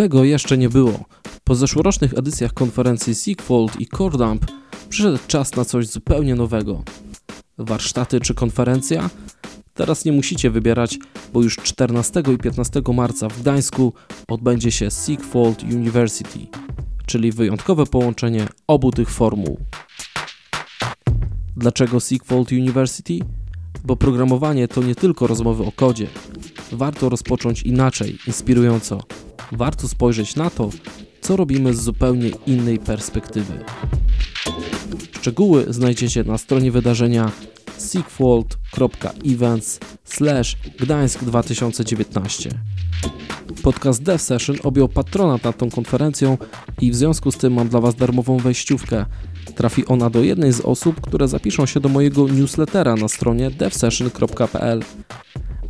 Tego jeszcze nie było. Po zeszłorocznych edycjach konferencji Seekfold i CoreDump przyszedł czas na coś zupełnie nowego. Warsztaty czy konferencja? Teraz nie musicie wybierać, bo już 14 i 15 marca w Gdańsku odbędzie się Seekfold University, czyli wyjątkowe połączenie obu tych formuł. Dlaczego Seekfold University? Bo programowanie to nie tylko rozmowy o kodzie. Warto rozpocząć inaczej, inspirująco. Warto spojrzeć na to, co robimy z zupełnie innej perspektywy. Szczegóły znajdziecie na stronie wydarzenia seekfold.events Gdańsk 2019. Podcast Dev Session objął patronat nad tą konferencją i w związku z tym mam dla Was darmową wejściówkę. Trafi ona do jednej z osób, które zapiszą się do mojego newslettera na stronie devsession.pl.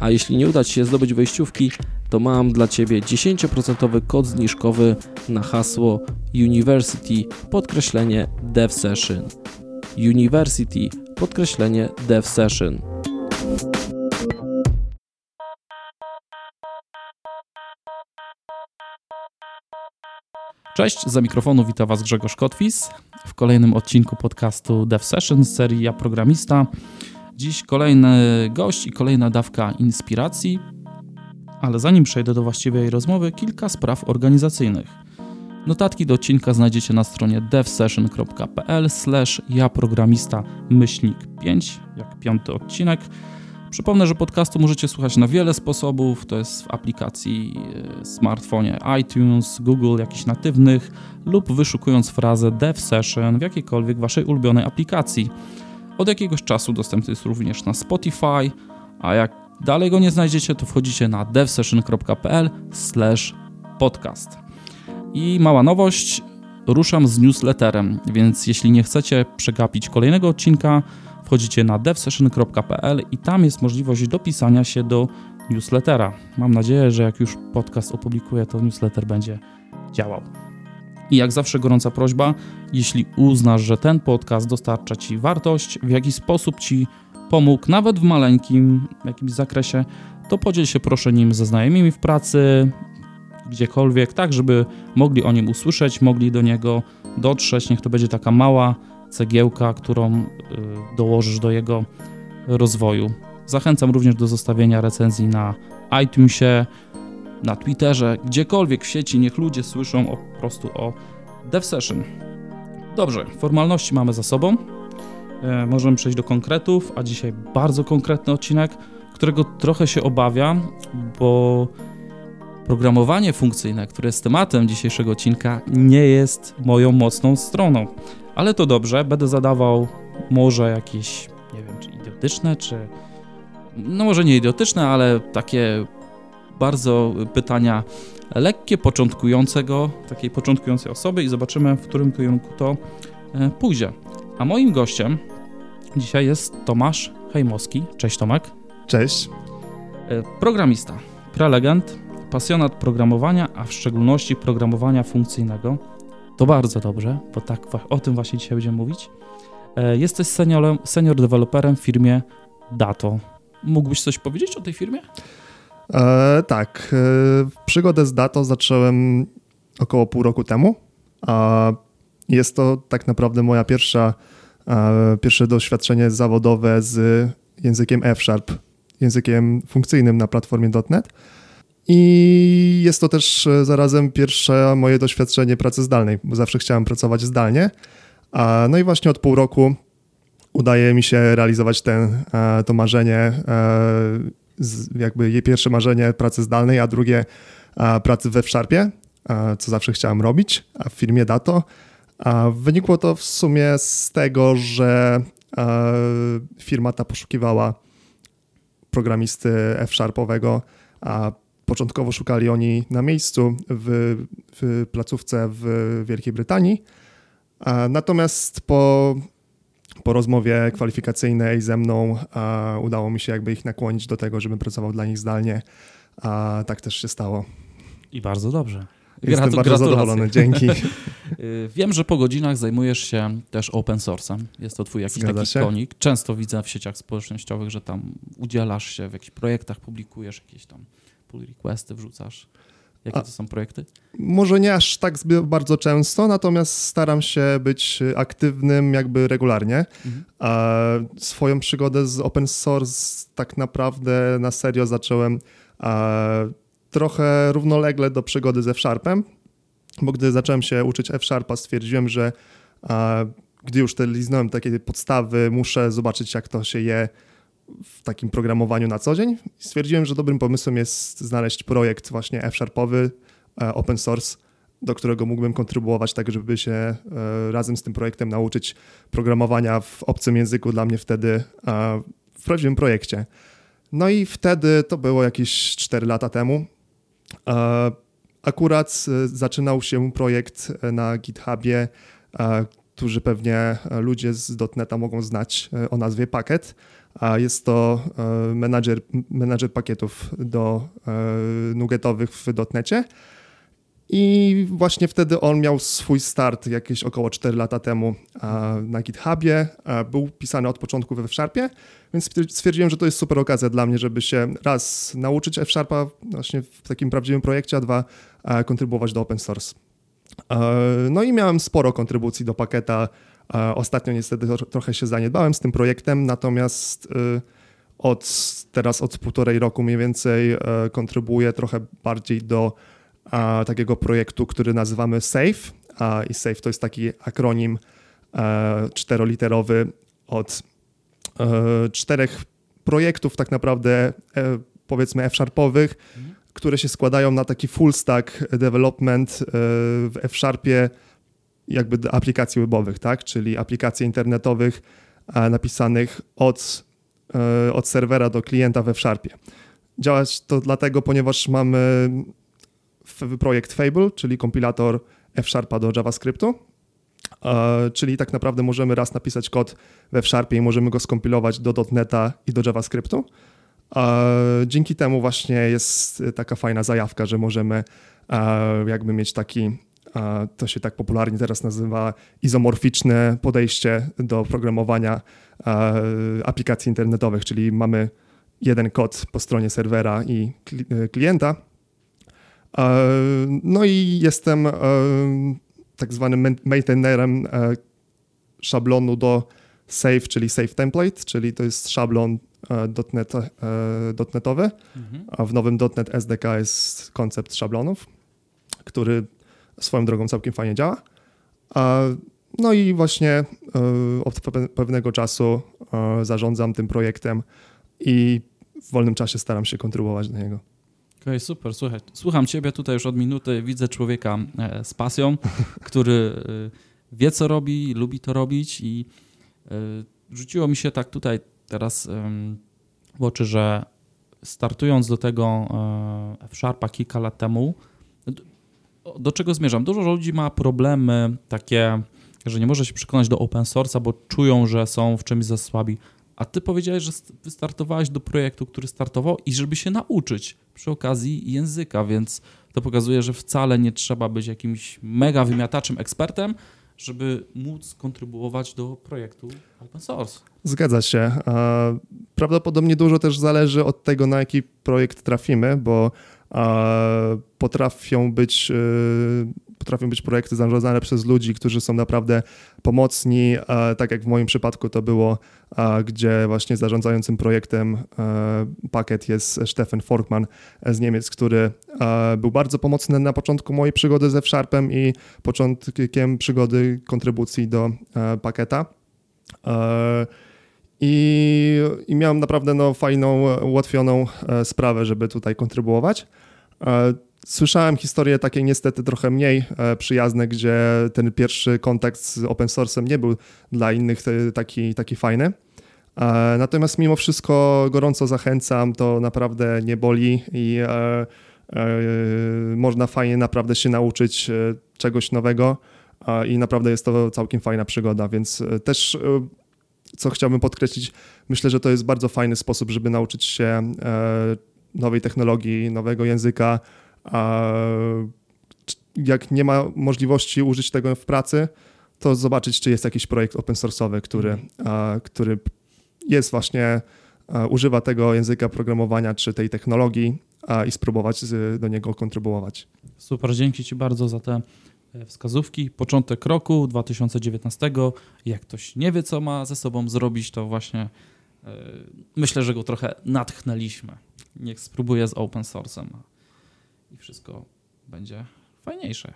A jeśli nie uda Ci się zdobyć wejściówki, to mam dla Ciebie 10% kod zniżkowy na hasło University podkreślenie DevSession. University podkreślenie DevSession. Cześć, za mikrofonu wita Was Grzegorz Kotwis w kolejnym odcinku podcastu Dev Session z serii Ja Programista. Dziś kolejny gość i kolejna dawka inspiracji, ale zanim przejdę do właściwej rozmowy, kilka spraw organizacyjnych. Notatki do odcinka znajdziecie na stronie devsession.pl ja programista myślnik 5, jak piąty odcinek. Przypomnę, że podcastu możecie słuchać na wiele sposobów. To jest w aplikacji e, smartfonie iTunes, Google, jakichś natywnych lub wyszukując frazę Dev Session w jakiejkolwiek waszej ulubionej aplikacji. Od jakiegoś czasu dostępny jest również na Spotify, a jak dalej go nie znajdziecie, to wchodzicie na devsession.pl/podcast. I mała nowość, ruszam z newsletterem, więc jeśli nie chcecie przegapić kolejnego odcinka, wchodzicie na devsession.pl i tam jest możliwość dopisania się do newslettera. Mam nadzieję, że jak już podcast opublikuję, to newsletter będzie działał. I jak zawsze gorąca prośba, jeśli uznasz, że ten podcast dostarcza Ci wartość, w jakiś sposób Ci pomógł, nawet w maleńkim jakimś zakresie, to podziel się proszę nim ze znajomymi w pracy, gdziekolwiek, tak żeby mogli o nim usłyszeć, mogli do niego dotrzeć. Niech to będzie taka mała cegiełka, którą y, dołożysz do jego rozwoju. Zachęcam również do zostawienia recenzji na iTunesie, na Twitterze, gdziekolwiek w sieci, niech ludzie słyszą o, po prostu o DevSession. Dobrze, formalności mamy za sobą. E, możemy przejść do konkretów, a dzisiaj bardzo konkretny odcinek, którego trochę się obawiam, bo programowanie funkcyjne, które jest tematem dzisiejszego odcinka, nie jest moją mocną stroną. Ale to dobrze, będę zadawał może jakieś, nie wiem, czy idiotyczne, czy. No może nie idiotyczne, ale takie bardzo pytania lekkie, początkującego, takiej początkującej osoby i zobaczymy, w którym kierunku to e, pójdzie. A moim gościem dzisiaj jest Tomasz Hejmowski. Cześć Tomek. Cześć. E, programista, prelegent, pasjonat programowania, a w szczególności programowania funkcyjnego. To bardzo dobrze, bo tak o tym właśnie dzisiaj będziemy mówić. E, jesteś seniorem, senior deweloperem w firmie Dato. Mógłbyś coś powiedzieć o tej firmie? E, tak. E, przygodę z Dato zacząłem około pół roku temu. A jest to tak naprawdę moja pierwsza, e, pierwsze doświadczenie zawodowe z językiem F-Sharp, językiem funkcyjnym na platformie .NET. I jest to też e, zarazem pierwsze moje doświadczenie pracy zdalnej, bo zawsze chciałem pracować zdalnie. No i właśnie od pół roku udaje mi się realizować ten, e, to marzenie, e, jakby jej pierwsze marzenie pracy zdalnej, a drugie pracy we Sharpie, co zawsze chciałem robić, a w firmie Dato. Wynikło to w sumie z tego, że firma ta poszukiwała programisty F-Sharpowego, a Początkowo szukali oni na miejscu w, w placówce w Wielkiej Brytanii. Natomiast po, po rozmowie kwalifikacyjnej ze mną udało mi się jakby ich nakłonić do tego, żebym pracował dla nich zdalnie. A tak też się stało. I bardzo dobrze. Jestem bardzo zadowolony, dzięki. Y, wiem, że po godzinach zajmujesz się też open source'em. Jest to twój jakiś Zgadza taki się? konik. Często widzę w sieciach społecznościowych, że tam udzielasz się w jakichś projektach, publikujesz jakieś tam pull requesty wrzucasz? Jakie A, to są projekty? może nie aż tak bardzo często, natomiast staram się być aktywnym jakby regularnie. Mhm. E, swoją przygodę z open source tak naprawdę na serio zacząłem trochę równolegle do przygody ze F-Sharpem, bo gdy zacząłem się uczyć F-Sharpa stwierdziłem, że gdy już te liznąłem takie podstawy, muszę zobaczyć jak to się je w takim programowaniu na co dzień. Stwierdziłem, że dobrym pomysłem jest znaleźć projekt właśnie F-Sharpowy, e, open source, do którego mógłbym kontrybuować, tak żeby się e, razem z tym projektem nauczyć programowania w obcym języku dla mnie wtedy e, w prawdziwym projekcie. No i wtedy, to było jakieś 4 lata temu, akurat zaczynał się projekt na GitHubie, którzy pewnie ludzie z .NETA mogą znać o nazwie Packet. A jest to e, menadżer, menadżer pakietów do e, nuggetowych w .NETie. I właśnie wtedy on miał swój start jakieś około 4 lata temu na GitHubie. Był pisany od początku we F-Sharpie, więc stwierdziłem, że to jest super okazja dla mnie, żeby się raz nauczyć F-Sharpa właśnie w takim prawdziwym projekcie, a dwa a, kontrybuować do open source. E, No i miałem sporo kontrybucji do pakieta. E, Ostatnio niestety tro- trochę się zaniedbałem z tym projektem, natomiast e, od teraz od półtorej roku mniej więcej e, kontrybuję trochę bardziej do takiego projektu, który nazywamy SAFE. I SAFE to jest taki akronim e, czteroliterowy od czterech projektów tak naprawdę powiedzmy F-sharpowych, Mhm. które się składają na taki full stack development w F-sharpie jakby aplikacji webowych, tak? Czyli aplikacji internetowych e, napisanych od, e, od serwera do klienta we F-sharpie. Działać to dlatego, ponieważ mamy projekt Fable, czyli kompilator F-sharpa do JavaScriptu, e, czyli tak naprawdę możemy raz napisać kod we F-sharpie i możemy go skompilować do .NETA i do JavaScriptu. Dzięki temu właśnie jest taka fajna zajawka, że możemy jakby mieć taki, to się tak popularnie teraz nazywa, izomorficzne podejście do programowania e, aplikacji internetowych, czyli mamy jeden kod po stronie serwera i e, klienta. E, No i jestem tak zwanym main- maintainerem szablonu do Save, czyli Save Template, czyli to jest szablon .NET, .NETowy, Mhm. a w nowym .NET SDK jest koncept szablonów, który swoją drogą całkiem fajnie działa. No i właśnie e, od pe- pewnego czasu e, zarządzam tym projektem i w wolnym czasie staram się kontrybuować do niego. Okej, super, słuchaj, słucham ciebie tutaj już od minuty, widzę człowieka e, z pasją, który wie co robi, lubi to robić i rzuciło mi się tak tutaj teraz w oczy, że startując do tego F-Sharpa kilka lat temu, do czego zmierzam? Dużo ludzi ma problemy takie, że nie może się przekonać do open source'a, bo czują, że są w czymś za słabi. A ty powiedziałeś, że st- wystartowałeś do projektu, który startował i żeby się nauczyć przy okazji języka, więc to pokazuje, że wcale nie trzeba być jakimś mega wymiataczem, ekspertem, żeby móc kontrybuować do projektu open source. Zgadza się. E, Prawdopodobnie dużo też zależy od tego, na jaki projekt trafimy, bo potrafią być, e, potrafią być projekty zarządzane przez ludzi, którzy są naprawdę pomocni, tak jak w moim przypadku to było, gdzie właśnie zarządzającym projektem e, pakiet jest Stefan Forkman z Niemiec, który e, był bardzo pomocny na początku mojej przygody ze F-Sharpem i początkiem przygody kontrybucji do e, pakieta. I, I miałem naprawdę no, fajną, ułatwioną e, sprawę, żeby tutaj kontrybuować. E, Słyszałem historie takie niestety trochę mniej e, przyjazne, gdzie ten pierwszy kontakt z open source'em nie był dla innych taki, taki fajny. Natomiast mimo wszystko gorąco zachęcam, to naprawdę nie boli i można fajnie naprawdę się nauczyć czegoś nowego i naprawdę jest to całkiem fajna przygoda, więc też co chciałbym podkreślić, myślę, że to jest bardzo fajny sposób, żeby nauczyć się e, nowej technologii, nowego języka. Jak nie ma możliwości użyć tego w pracy, to zobaczyć, czy jest jakiś projekt open source'owy, który, a, który jest właśnie, używa tego języka programowania czy tej technologii a, i spróbować do niego kontrybuować. Super, dzięki Ci bardzo za te wskazówki. Początek roku 2019. Jak ktoś nie wie, co ma ze sobą zrobić, to właśnie e, myślę, że go trochę natchnęliśmy. Niech spróbuje z open source'em i wszystko będzie fajniejsze.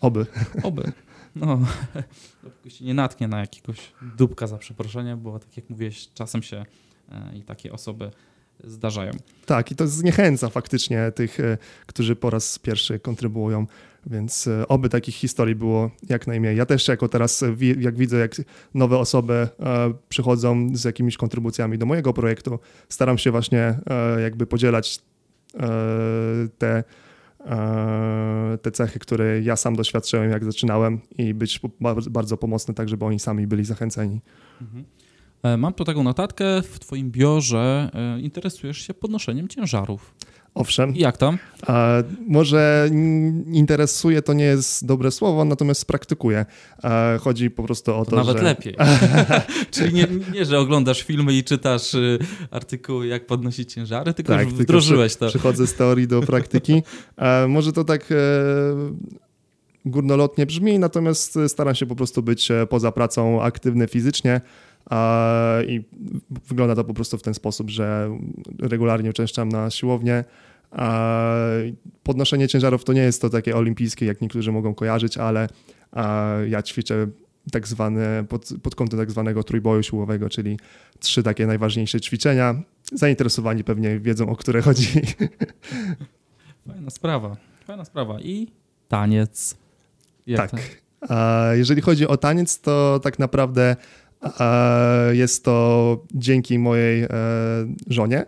Oby. Oby. No, dopóki się nie natknie na jakiegoś dupka za przeproszenie, bo tak jak mówiłeś, czasem się e, i takie osoby zdarzają. Tak, i to zniechęca faktycznie tych, e, którzy po raz pierwszy kontrybuują, więc e, oby takich historii było jak najmniej. Ja też jako teraz, e, jak widzę, jak nowe osoby przychodzą z jakimiś kontrybucjami do mojego projektu, staram się właśnie jakby podzielać te, te cechy, które ja sam doświadczyłem, jak zaczynałem i być bardzo pomocny, tak żeby oni sami byli zachęceni. Mhm. E, Mam tu taką notatkę. W Twoim biurze e, interesujesz się podnoszeniem ciężarów. Owszem, I jak tam? Może interesuje to nie jest dobre słowo, natomiast praktykuję. Chodzi po prostu o to, To nawet że... lepiej. Czyli nie, nie, że oglądasz filmy i czytasz y, artykuły, jak podnosić ciężary, tylko Tak, już tylko wdrożyłeś to. Przychodzę z teorii do praktyki. E, może to tak e, górnolotnie brzmi, natomiast staram się po prostu być poza pracą aktywny fizycznie. I wygląda to po prostu w ten sposób, że regularnie uczęszczam na siłownię. Podnoszenie ciężarów to nie jest to takie olimpijskie, jak niektórzy mogą kojarzyć, ale ja ćwiczę tak zwane, pod, pod kątem tak zwanego trójboju siłowego, czyli trzy takie najważniejsze ćwiczenia. Zainteresowani pewnie wiedzą, o które chodzi. Fajna sprawa. Fajna sprawa. I taniec. Jak Tak. A jeżeli chodzi o taniec, to tak naprawdę jest to dzięki mojej e, żonie,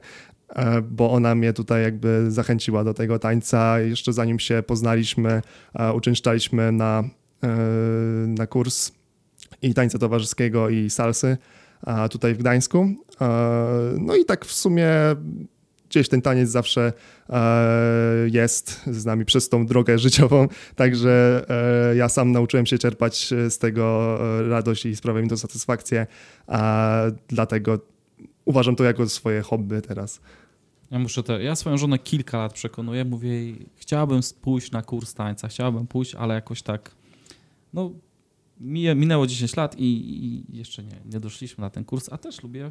e, bo ona mnie tutaj jakby zachęciła do tego tańca. Jeszcze zanim się poznaliśmy, e, uczęszczaliśmy na, e, na kurs i tańca towarzyskiego i salsy tutaj w Gdańsku. E, No i tak w sumie gdzieś ten taniec zawsze e, jest z nami przez tą drogę życiową, także e, ja sam nauczyłem się czerpać z tego e, radość i sprawia mi to satysfakcję, a dlatego uważam to jako swoje hobby teraz. Ja muszę te, ja swoją żonę kilka lat przekonuję, mówię jej, chciałabym pójść na kurs tańca, chciałabym pójść, ale jakoś tak, no minęło 10 lat i, i jeszcze nie, nie doszliśmy na ten kurs, a też lubię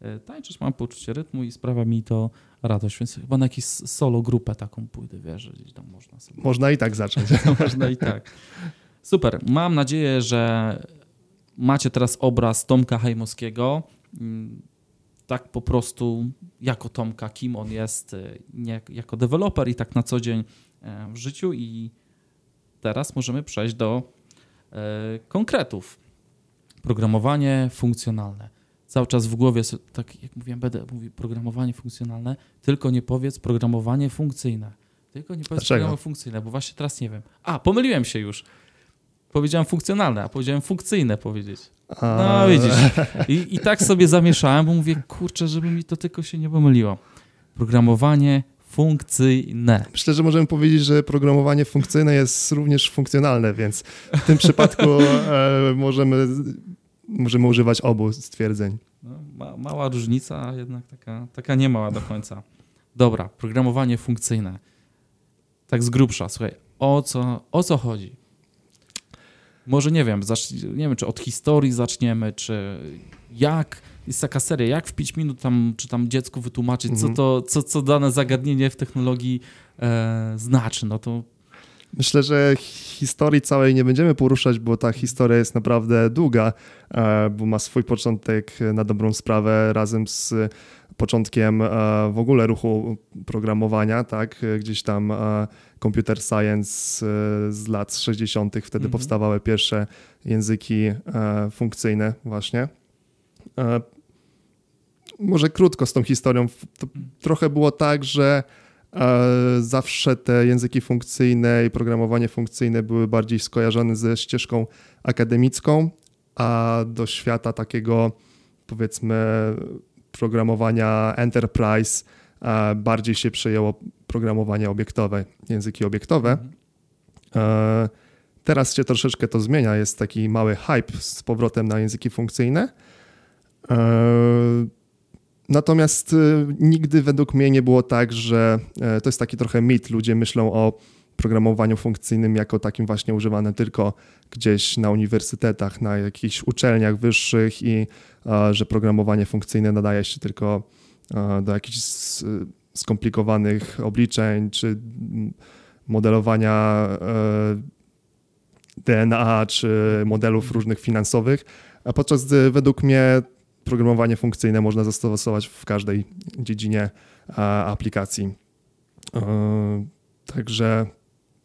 e, tańczyć, mam poczucie rytmu i sprawia mi to radość, więc chyba na jakąś solo grupę taką pójdę, wiesz, gdzieś tam można sobie Można i tak zacząć. można i tak. Super. Mam nadzieję, że macie teraz obraz Tomka Hajmowskiego. Mm, Tak po prostu jako Tomka, kim on jest, y, nie, jako deweloper i tak na co dzień e, w życiu. I teraz możemy przejść do e, konkretów. Programowanie funkcjonalne. Cały czas w głowie, tak jak mówiłem, będę mówił programowanie funkcjonalne, tylko nie powiedz programowanie funkcyjne. Tylko nie powiedz Dlaczego? programowanie funkcyjne, bo właśnie teraz nie wiem. A, pomyliłem się już. Powiedziałem funkcjonalne, a powiedziałem funkcyjne powiedzieć. A, No widzisz. I, I tak sobie zamieszałem, bo mówię, kurczę, żeby mi to tylko się nie pomyliło. Programowanie funkcyjne. Myślę, że możemy powiedzieć, że programowanie funkcyjne jest również funkcjonalne, więc w tym przypadku e, możemy, możemy używać obu stwierdzeń. No, ma, mała różnica, a jednak taka, taka nie mała do końca. Dobra, programowanie funkcyjne. Tak z grubsza, słuchaj, o co, o co chodzi? Może nie wiem, zacz, nie wiem, czy od historii zaczniemy, czy jak, jest taka seria, jak w 5 minut tam, czy tam dziecku wytłumaczyć, co Mhm. to, co, co dane zagadnienie w technologii e, znaczy, no to Myślę, że historii całej nie będziemy poruszać, bo ta historia jest naprawdę długa, e, bo ma swój początek na dobrą sprawę razem z początkiem e, w ogóle ruchu programowania, tak? Gdzieś tam e, computer science z lat 60. wtedy Mhm. powstawały pierwsze języki funkcyjne właśnie. Może krótko z tą historią. To trochę było tak, że Zawsze te języki funkcyjne i programowanie funkcyjne były bardziej skojarzone ze ścieżką akademicką, a do świata takiego powiedzmy programowania enterprise bardziej się przejęło programowanie obiektowe, języki obiektowe. Teraz się troszeczkę to zmienia, jest taki mały hype z powrotem na języki funkcyjne. Natomiast y, nigdy według mnie nie było tak, że e, to jest taki trochę mit. Ludzie myślą o programowaniu funkcyjnym jako takim właśnie używanym tylko gdzieś na uniwersytetach, na jakichś uczelniach wyższych i że programowanie funkcyjne nadaje się tylko do jakichś s- skomplikowanych obliczeń czy modelowania e, DNA czy modelów różnych finansowych, a podczas gdy według mnie programowanie funkcyjne można zastosować w każdej dziedzinie aplikacji. E, Także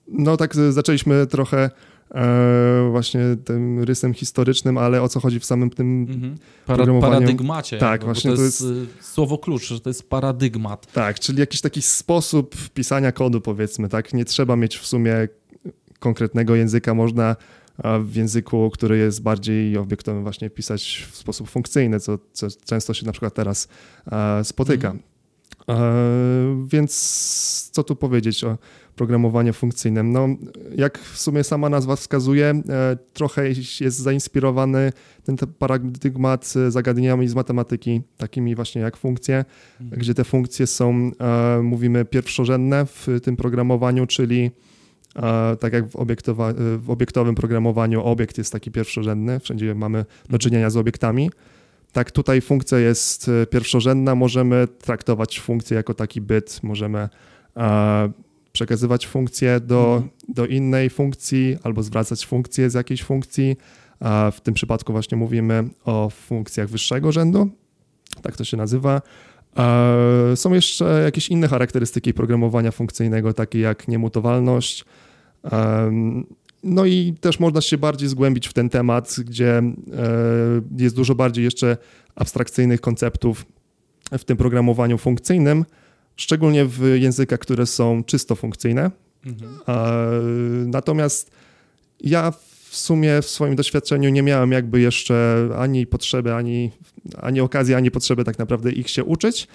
no tak zaczęliśmy trochę e, właśnie tym rysem historycznym, ale o co chodzi w samym tym Mhm. Para, paradygmacie. Tak, jakby, właśnie to to jest, y, słowo klucz, że to jest paradygmat. Tak, czyli jakiś taki sposób pisania kodu, powiedzmy, tak? Nie trzeba mieć w sumie konkretnego języka, można w języku, który jest bardziej obiektowym, właśnie pisać w sposób funkcyjny, co, co często się na przykład teraz a, spotyka. E, więc co tu powiedzieć o programowaniu funkcyjnym? No, jak w sumie sama nazwa wskazuje, e, trochę jest zainspirowany ten te- paradygmat e, zagadnieniami z matematyki, takimi właśnie jak funkcje, Mhm. gdzie te funkcje są, e, mówimy, pierwszorzędne w tym programowaniu, czyli e, tak jak w, obiektowa, w obiektowym programowaniu obiekt jest taki pierwszorzędny, wszędzie mamy do czynienia z obiektami. Tak, tutaj funkcja jest e, pierwszorzędna, możemy traktować funkcję jako taki byt, możemy e, przekazywać funkcję do, Mhm. do innej funkcji albo zwracać funkcję z jakiejś funkcji. W tym przypadku właśnie mówimy o funkcjach wyższego rzędu, tak to się nazywa. Są jeszcze jakieś inne charakterystyki programowania funkcyjnego, takie jak niemutowalność. Em, No i też można się bardziej zgłębić w ten temat, gdzie e, jest dużo bardziej jeszcze abstrakcyjnych konceptów w tym programowaniu funkcyjnym, szczególnie w językach, które są czysto funkcyjne. Mhm. Natomiast ja w sumie w swoim doświadczeniu nie miałem jakby jeszcze ani potrzeby, ani, ani okazji, ani potrzeby tak naprawdę ich się uczyć,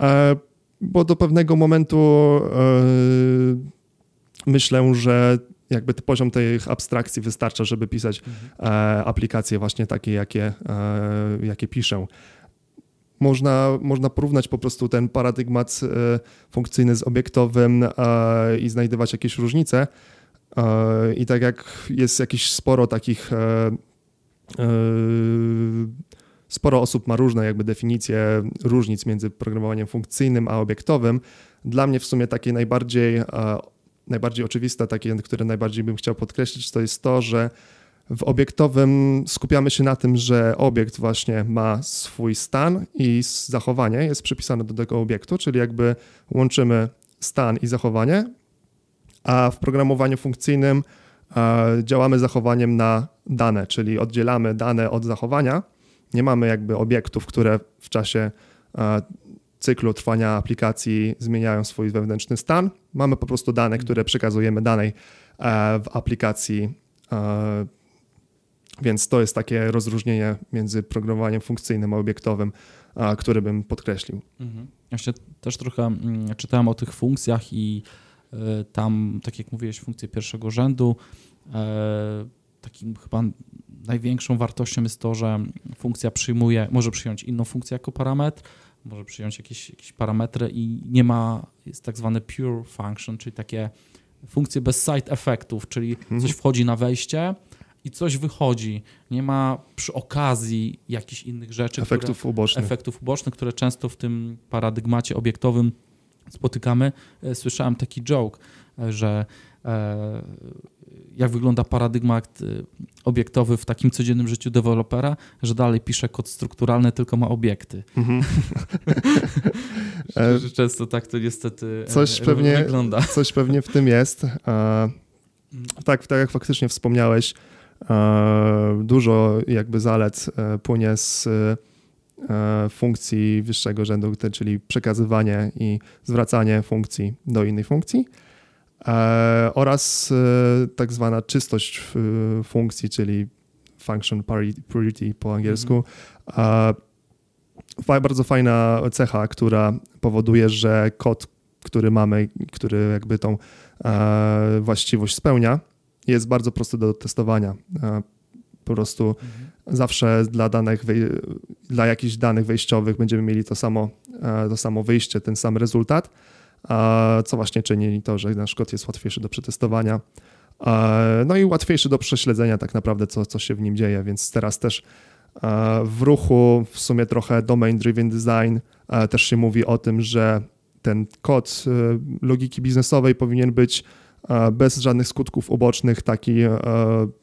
e, bo do pewnego momentu e, myślę, że jakby poziom tej abstrakcji wystarcza, żeby pisać Mhm. e, aplikacje właśnie takie, jakie, jakie piszę. Można, można porównać po prostu ten paradygmat funkcyjny z obiektowym i znajdywać jakieś różnice. E, I tak jak jest jakieś sporo takich, e, e, sporo osób ma różne jakby definicje różnic między programowaniem funkcyjnym a obiektowym, dla mnie w sumie takie najbardziej, najbardziej oczywiste, takie, które najbardziej bym chciał podkreślić, to jest to, że w obiektowym skupiamy się na tym, że obiekt właśnie ma swój stan i zachowanie jest przypisane do tego obiektu, czyli jakby łączymy stan i zachowanie, a w programowaniu funkcyjnym e, działamy zachowaniem na dane, czyli oddzielamy dane od zachowania. Nie mamy jakby obiektów, które w czasie e, cyklu trwania aplikacji zmieniają swój wewnętrzny stan. Mamy po prostu dane, które przekazujemy danej e, w aplikacji. Więc to jest takie rozróżnienie między programowaniem funkcyjnym a obiektowym, które bym podkreślił. Mhm. Się też trochę mm, czytałem o tych funkcjach i tam, tak jak mówiłeś, funkcje pierwszego rzędu. e, Takim chyba największą wartością jest to, że funkcja przyjmuje, może przyjąć inną funkcję jako parametr, może przyjąć jakieś, jakieś parametry i nie ma, jest tak zwany pure function, czyli takie funkcje bez side effectów, czyli Mhm. coś wchodzi na wejście i coś wychodzi. Nie ma przy okazji jakichś innych rzeczy, które, Efektów ubocznych. efektów ubocznych, które często w tym paradygmacie obiektowym spotykamy. E, Słyszałem taki joke, e, że e, jak wygląda paradygmat obiektowy w takim codziennym życiu dewelopera, że dalej pisze kod strukturalny, tylko ma obiekty. Że- że Często tak to niestety Coś pewnie- wygląda. Coś pewnie w tym jest. E, Tak, tak jak faktycznie wspomniałeś, dużo jakby zalet płynie z funkcji wyższego rzędu, czyli przekazywanie i zwracanie funkcji do innej funkcji e, oraz e, tak zwana czystość e, funkcji, czyli function parity, purity po angielsku. E, fa- Bardzo fajna cecha, która powoduje, że kod, który mamy, który jakby tą e, właściwość spełnia, jest bardzo prosty do testowania. E, po prostu zawsze dla danych, dla jakichś danych wejściowych będziemy mieli to samo, to samo wyjście, ten sam rezultat, co właśnie czyni to, że nasz kod jest łatwiejszy do przetestowania. No i łatwiejszy do prześledzenia tak naprawdę, co, co się w nim dzieje, więc teraz też w ruchu w sumie trochę domain driven design też się mówi o tym, że ten kod logiki biznesowej powinien być bez żadnych skutków ubocznych, taki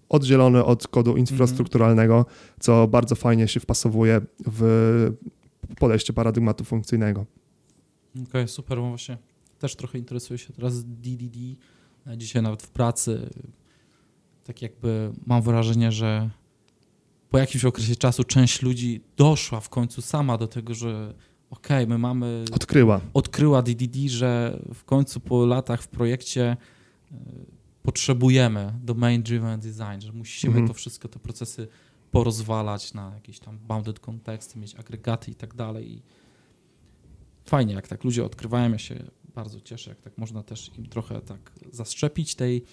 oddzielony od kodu mhm. infrastrukturalnego, co bardzo fajnie się wpasowuje w podejście paradygmatu funkcyjnego. Okej, okay, super, bo właśnie też trochę interesuję się teraz DDD. Dzisiaj nawet w pracy tak jakby mam wrażenie, że po jakimś okresie czasu część ludzi doszła w końcu sama do tego, że okej, okay, my mamy... Odkryła. Odkryła DDD, że w końcu po latach w projekcie potrzebujemy domain-driven design, że musimy -hmm. to wszystko, te procesy porozwalać na jakieś tam bounded konteksty, mieć agregaty i tak dalej. Fajnie, jak tak ludzie odkrywają, ja się bardzo cieszę, jak tak można też im trochę tak zastrzepić tej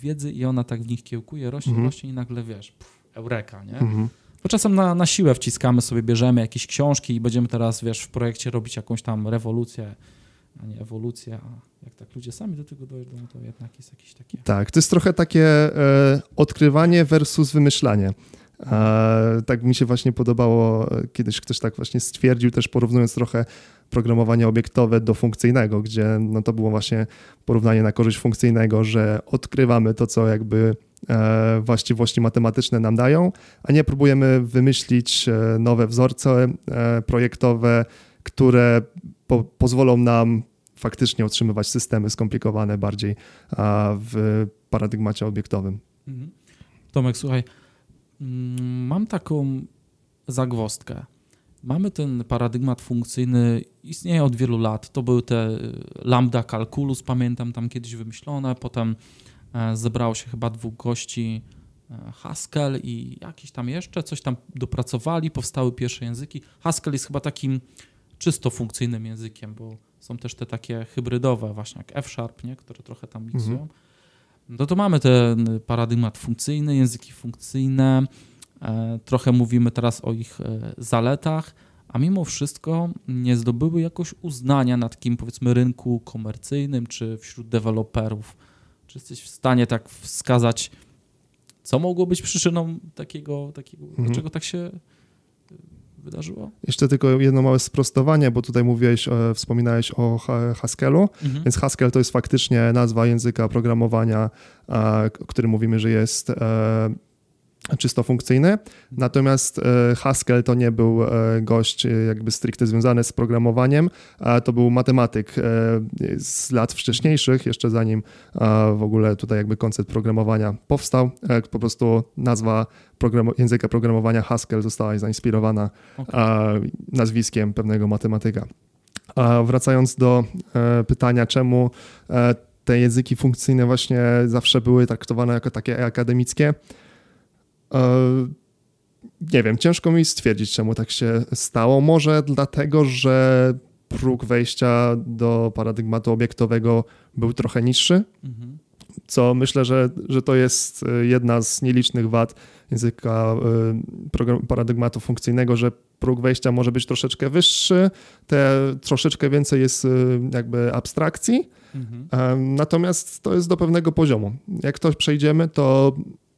wiedzy i ona tak w nich kiełkuje, rośnie, -hmm. rośnie i nagle wiesz, pff, eureka, nie? -hmm. Bo czasem na, na siłę wciskamy sobie, bierzemy jakieś książki i będziemy teraz, wiesz, w projekcie robić jakąś tam rewolucję, a nie ewolucję, a jak tak ludzie sami do tego dojdą, to jednak jest jakieś takie... Tak, to jest trochę takie e, odkrywanie versus wymyślanie. E, tak mi się właśnie podobało, kiedyś ktoś tak właśnie stwierdził, też porównując trochę programowanie obiektowe do funkcyjnego, gdzie no to było właśnie porównanie na korzyść funkcyjnego, że odkrywamy to, co jakby e, właściwości matematyczne nam dają, a nie próbujemy wymyślić e, nowe wzorce e, projektowe, które po, pozwolą nam faktycznie otrzymywać systemy skomplikowane bardziej w paradygmacie obiektowym. Mhm. Tomek, słuchaj, mm, mam taką zagwostkę. Mamy ten paradygmat funkcyjny, istnieje od wielu lat. To były te y, lambda calculus, pamiętam tam kiedyś wymyślone, potem e, zebrało się chyba dwóch gości, e, Haskell i jakiś tam jeszcze, coś tam dopracowali, powstały pierwsze języki. Haskell jest chyba takim czysto funkcyjnym językiem, bo są też te takie hybrydowe, właśnie jak F-Sharp, nie? które trochę tam miksują. Mhm. No to mamy ten paradygmat funkcyjny, języki funkcyjne, E, trochę mówimy teraz o ich e, zaletach, a mimo wszystko nie zdobyły jakoś uznania na takim powiedzmy rynku komercyjnym czy wśród deweloperów. Czy jesteś w stanie tak wskazać, co mogło być przyczyną takiego, takiego mhm. dlaczego tak się wydarzyło? Jeszcze tylko jedno małe sprostowanie, bo tutaj mówiłeś, wspominałeś o Haskellu, mhm. więc Haskell to jest faktycznie nazwa języka programowania, o którym mówimy, że jest czysto funkcyjny. Natomiast e, Haskell to nie był e, gość e, jakby stricte związany z programowaniem, to był matematyk z lat wcześniejszych, jeszcze zanim w ogóle tutaj jakby koncept programowania powstał. Po prostu nazwa program języka programowania Haskell została zainspirowana okay. nazwiskiem pewnego matematyka. Wracając do pytania, czemu te języki funkcyjne właśnie zawsze były traktowane jako takie akademickie, nie wiem, ciężko mi stwierdzić, czemu tak się stało. Może dlatego, że próg wejścia do paradygmatu obiektowego był trochę niższy, mhm. co myślę, że, że to jest e, jedna z nielicznych wad języka e, paradygmatu funkcyjnego, że próg wejścia może być troszeczkę wyższy, te troszeczkę więcej jest jakby abstrakcji, mhm. natomiast to jest do pewnego poziomu. Jak to przejdziemy, to E,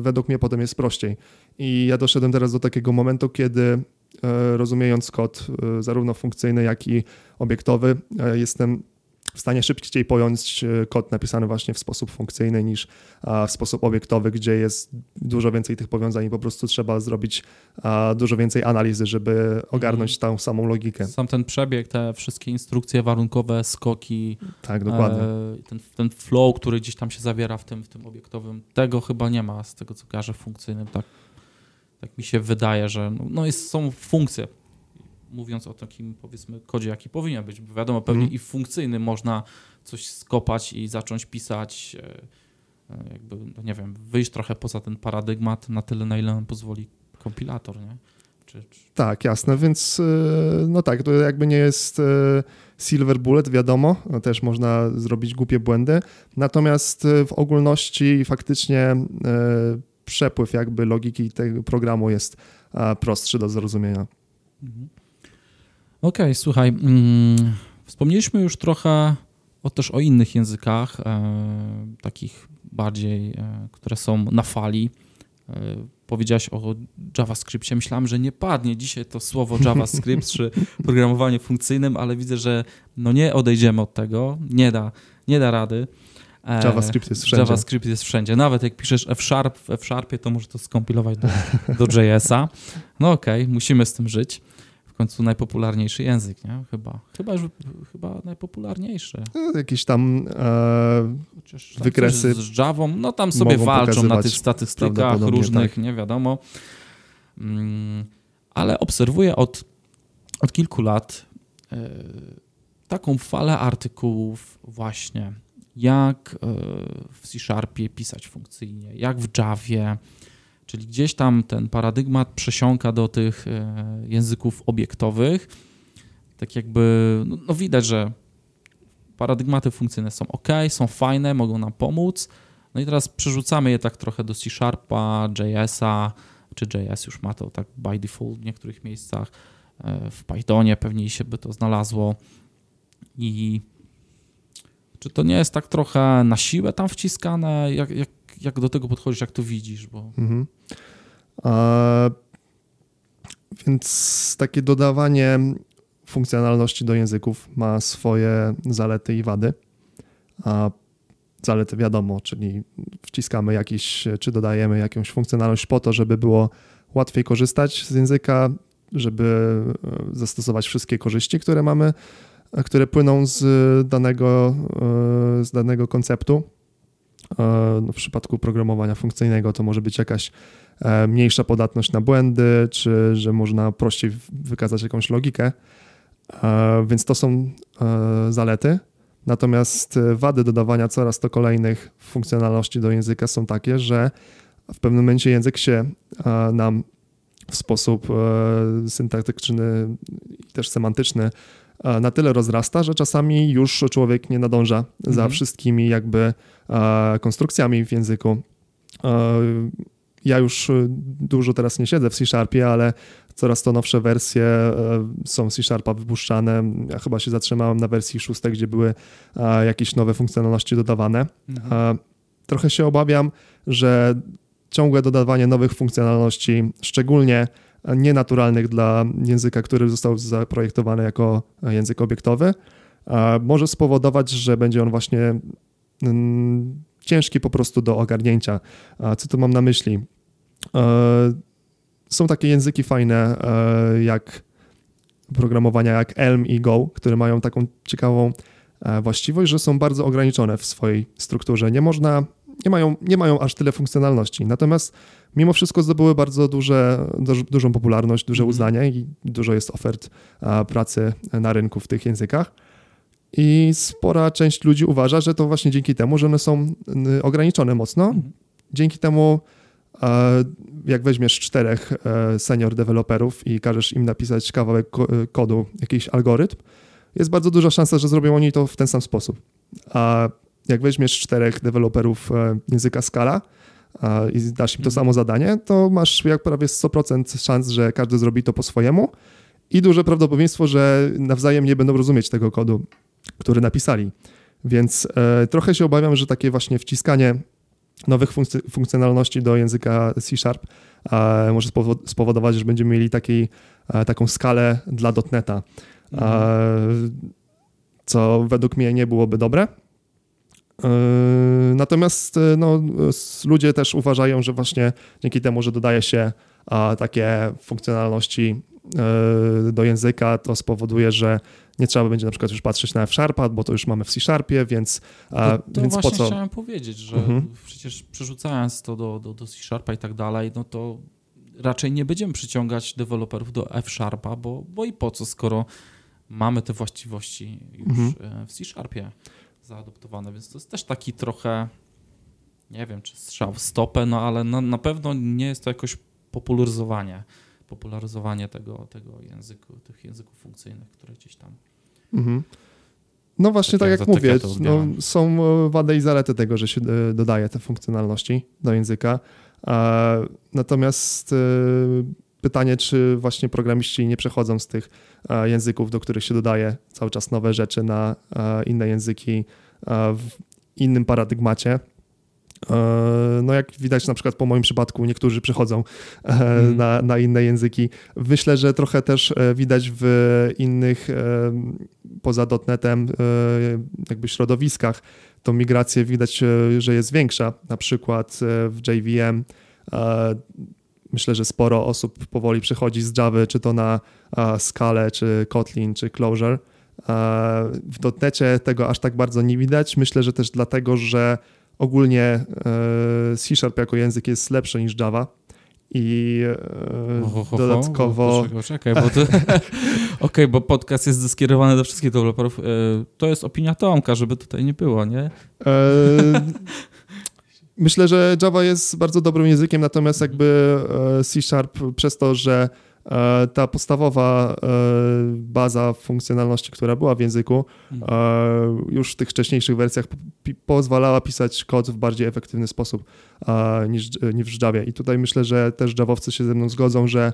według mnie potem jest prościej. I ja doszedłem teraz do takiego momentu, kiedy e, rozumiejąc kod e, zarówno funkcyjny, jak i obiektowy, jestem w stanie szybciej pojąć kod napisany właśnie w sposób funkcyjny niż w sposób obiektowy, gdzie jest dużo więcej tych powiązań i po prostu trzeba zrobić dużo więcej analizy, żeby ogarnąć mhm. tą samą logikę. Sam ten przebieg, te wszystkie instrukcje warunkowe, skoki. Tak, dokładnie. ten, ten flow, który gdzieś tam się zawiera w tym, w tym obiektowym, tego chyba nie ma z tego, co każe funkcyjnym. Tak, tak mi się wydaje, że no, no jest, są funkcje mówiąc o takim powiedzmy kodzie, jaki powinien być. Bo wiadomo, pewnie mm. i funkcyjny można coś skopać i zacząć pisać, e, e, jakby, no nie wiem, wyjść trochę poza ten paradygmat na tyle, na ile nam pozwoli kompilator, nie? Czy, czy... Tak, jasne, więc e, no tak, to jakby nie jest silver bullet, wiadomo, też można zrobić głupie błędy, natomiast w ogólności faktycznie przepływ jakby logiki tego programu jest prostszy do zrozumienia. Mhm. Okej, okay, słuchaj, mm, wspomnieliśmy już trochę o, też o innych językach, e, takich bardziej, e, które są na fali. E, powiedziałaś o JavaScriptie. Myślałem, że nie padnie dzisiaj to słowo JavaScript czy programowanie funkcyjnym, ale widzę, że no nie odejdziemy od tego. Nie da, nie da rady. E, JavaScript jest wszędzie. JavaScript jest wszędzie. Nawet jak piszesz F-Sharp w F-Sharpie, to może to skompilować do, do JS-a. No okej, okay, musimy z tym żyć końcu najpopularniejszy język, nie? Chyba, chyba, chyba najpopularniejszy. No, jakieś tam e, wykresy z Javą, no tam sobie walczą na tych statystykach różnych, tak. nie wiadomo. Mm, ale obserwuję od, od kilku lat e, taką falę artykułów właśnie, jak e, w C-Sharpie pisać funkcyjnie, jak w Javie, Czyli gdzieś tam ten paradygmat przesiąka do tych e, języków obiektowych. Tak jakby, no, no widać, że paradygmaty funkcyjne są ok, są fajne, mogą nam pomóc. No i teraz przerzucamy je tak trochę do C-Sharpa, JS-a, czy JS już ma to tak by default w niektórych miejscach. E, w Pythonie pewnie się by to znalazło. I czy to nie jest tak trochę na siłę tam wciskane? Jak, jak, jak do tego podchodzisz, jak to widzisz? Bo... Mhm. E, więc takie dodawanie funkcjonalności do języków ma swoje zalety i wady. A zalety wiadomo, czyli wciskamy jakiś, czy dodajemy jakąś funkcjonalność po to, żeby było łatwiej korzystać z języka, żeby e, zastosować wszystkie korzyści, które mamy, e, które płyną z danego, e, z danego konceptu. No w przypadku programowania funkcyjnego to może być jakaś E, mniejsza podatność na błędy, czy że można prościej wykazać jakąś logikę. E, więc to są e, zalety. Natomiast wady dodawania coraz to kolejnych funkcjonalności do języka są takie, że w pewnym momencie język się nam w sposób syntaktyczny i też semantyczny na tyle rozrasta, że czasami już człowiek nie nadąża mhm. za wszystkimi jakby konstrukcjami w języku ja już dużo teraz nie siedzę w C-Sharpie, ale coraz to nowsze wersje są C-Sharpa wypuszczane. Ja chyba się zatrzymałem na wersji 6, gdzie były jakieś nowe funkcjonalności dodawane. Mhm. Trochę się obawiam, że ciągłe dodawanie nowych funkcjonalności, szczególnie nienaturalnych dla języka, który został zaprojektowany jako język obiektowy, może spowodować, że będzie on właśnie mm, ciężki po prostu do ogarnięcia. Co tu mam na myśli? E, są takie języki fajne, e, jak programowania jak Elm i Go, które mają taką ciekawą e, właściwość, że są bardzo ograniczone w swojej strukturze. Nie można, nie mają, nie mają aż tyle funkcjonalności. Natomiast mimo wszystko zdobyły bardzo duże, dużą popularność, duże mhm. uznanie i dużo jest ofert pracy na rynku w tych językach. I spora część ludzi uważa, że to właśnie dzięki temu, że one są ograniczone mocno, mhm. dzięki temu jak weźmiesz czterech e, senior deweloperów i każesz im napisać kawałek kodu, jakiś algorytm, jest bardzo duża szansa, że zrobią oni to w ten sam sposób. A jak weźmiesz czterech deweloperów e, języka Scala i dasz im to mhm. samo zadanie, to masz jak prawie 100% szans, że każdy zrobi to po swojemu i duże prawdopodobieństwo, że nawzajem nie będą rozumieć tego kodu, który napisali. Więc e, trochę się obawiam, że takie właśnie wciskanie nowych funkcjonalności do języka C Sharp może spowodować, że będziemy mieli taki, taką skalę dla dotneta, mhm. co według mnie nie byłoby dobre. E, natomiast e, no, ludzie też uważają, że właśnie dzięki temu, że dodaje się takie funkcjonalności e, do języka, to spowoduje, że nie trzeba będzie na przykład już patrzeć na F-Sharpa, bo to już mamy w C-Sharpie, więc, to, to więc po co? chciałem powiedzieć, że mhm. przecież przerzucając to do, do, do C-Sharpa i tak dalej, no to raczej nie będziemy przyciągać deweloperów do F-Sharpa, bo, bo i po co, skoro mamy te właściwości już mhm. E, w C-Sharpie zaadoptowane, więc to jest też taki trochę, nie wiem, czy strzał w stopę, no ale na, na pewno nie jest to jakoś popularyzowanie popularyzowanie tego, tego języku, tych języków funkcyjnych, które gdzieś tam. Mhm. No właśnie, tak jak jak mówię, no, są e, wady i zalety tego, że się e, dodaje te funkcjonalności do języka. E, Natomiast pytanie, czy właśnie programiści nie przechodzą z tych e, języków, do których się dodaje cały czas nowe rzeczy na e, inne języki e, w innym paradygmacie. No jak widać na przykład po moim przypadku niektórzy przechodzą e, Mhm. na, na inne języki. Myślę, że trochę też widać w innych poza dotnetem jakby środowiskach tą migrację widać, że jest większa. Na przykład w JVM myślę, że sporo osób powoli przechodzi z Java, czy to na Scala, czy Kotlin, czy Clojure. W dotnecie tego aż tak bardzo nie widać. Myślę, że też dlatego, że ogólnie e, C Sharp jako język jest lepszy niż Java i e, Ho, ho, dodatkowo... Czekaj, czekaj, bo to... Okej, bo podcast jest skierowany do wszystkich deweloperów. E, To jest opinia Tomka, żeby tutaj nie było, nie? Myślę, że Java jest bardzo dobrym językiem, natomiast jakby e, C Sharp przez to, że e, ta podstawowa e, baza funkcjonalności, która była w języku, już w tych wcześniejszych wersjach pozwalała pisać kod w bardziej efektywny sposób niż, niż w Javie. I tutaj myślę, że też Javowcy się ze mną zgodzą, że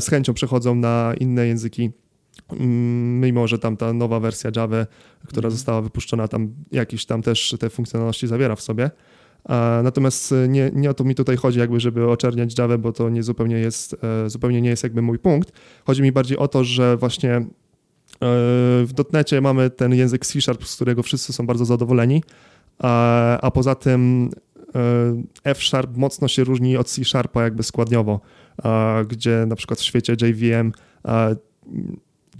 z chęcią przechodzą na inne języki, mm, mimo że tam ta nowa wersja Java, która Mhm. została wypuszczona, tam jakieś tam też te funkcjonalności zawiera w sobie. Natomiast e, nie, nie o to mi tutaj chodzi, jakby, żeby oczerniać Java, bo to nie zupełnie jest, e, zupełnie nie jest jakby mój punkt. Chodzi mi bardziej o to, że właśnie e, w dotnecie mamy ten język C Sharp, z którego wszyscy są bardzo zadowoleni, a, a poza tym e, F Sharp mocno się różni od C Sharpa jakby składniowo, gdzie na przykład w świecie JVM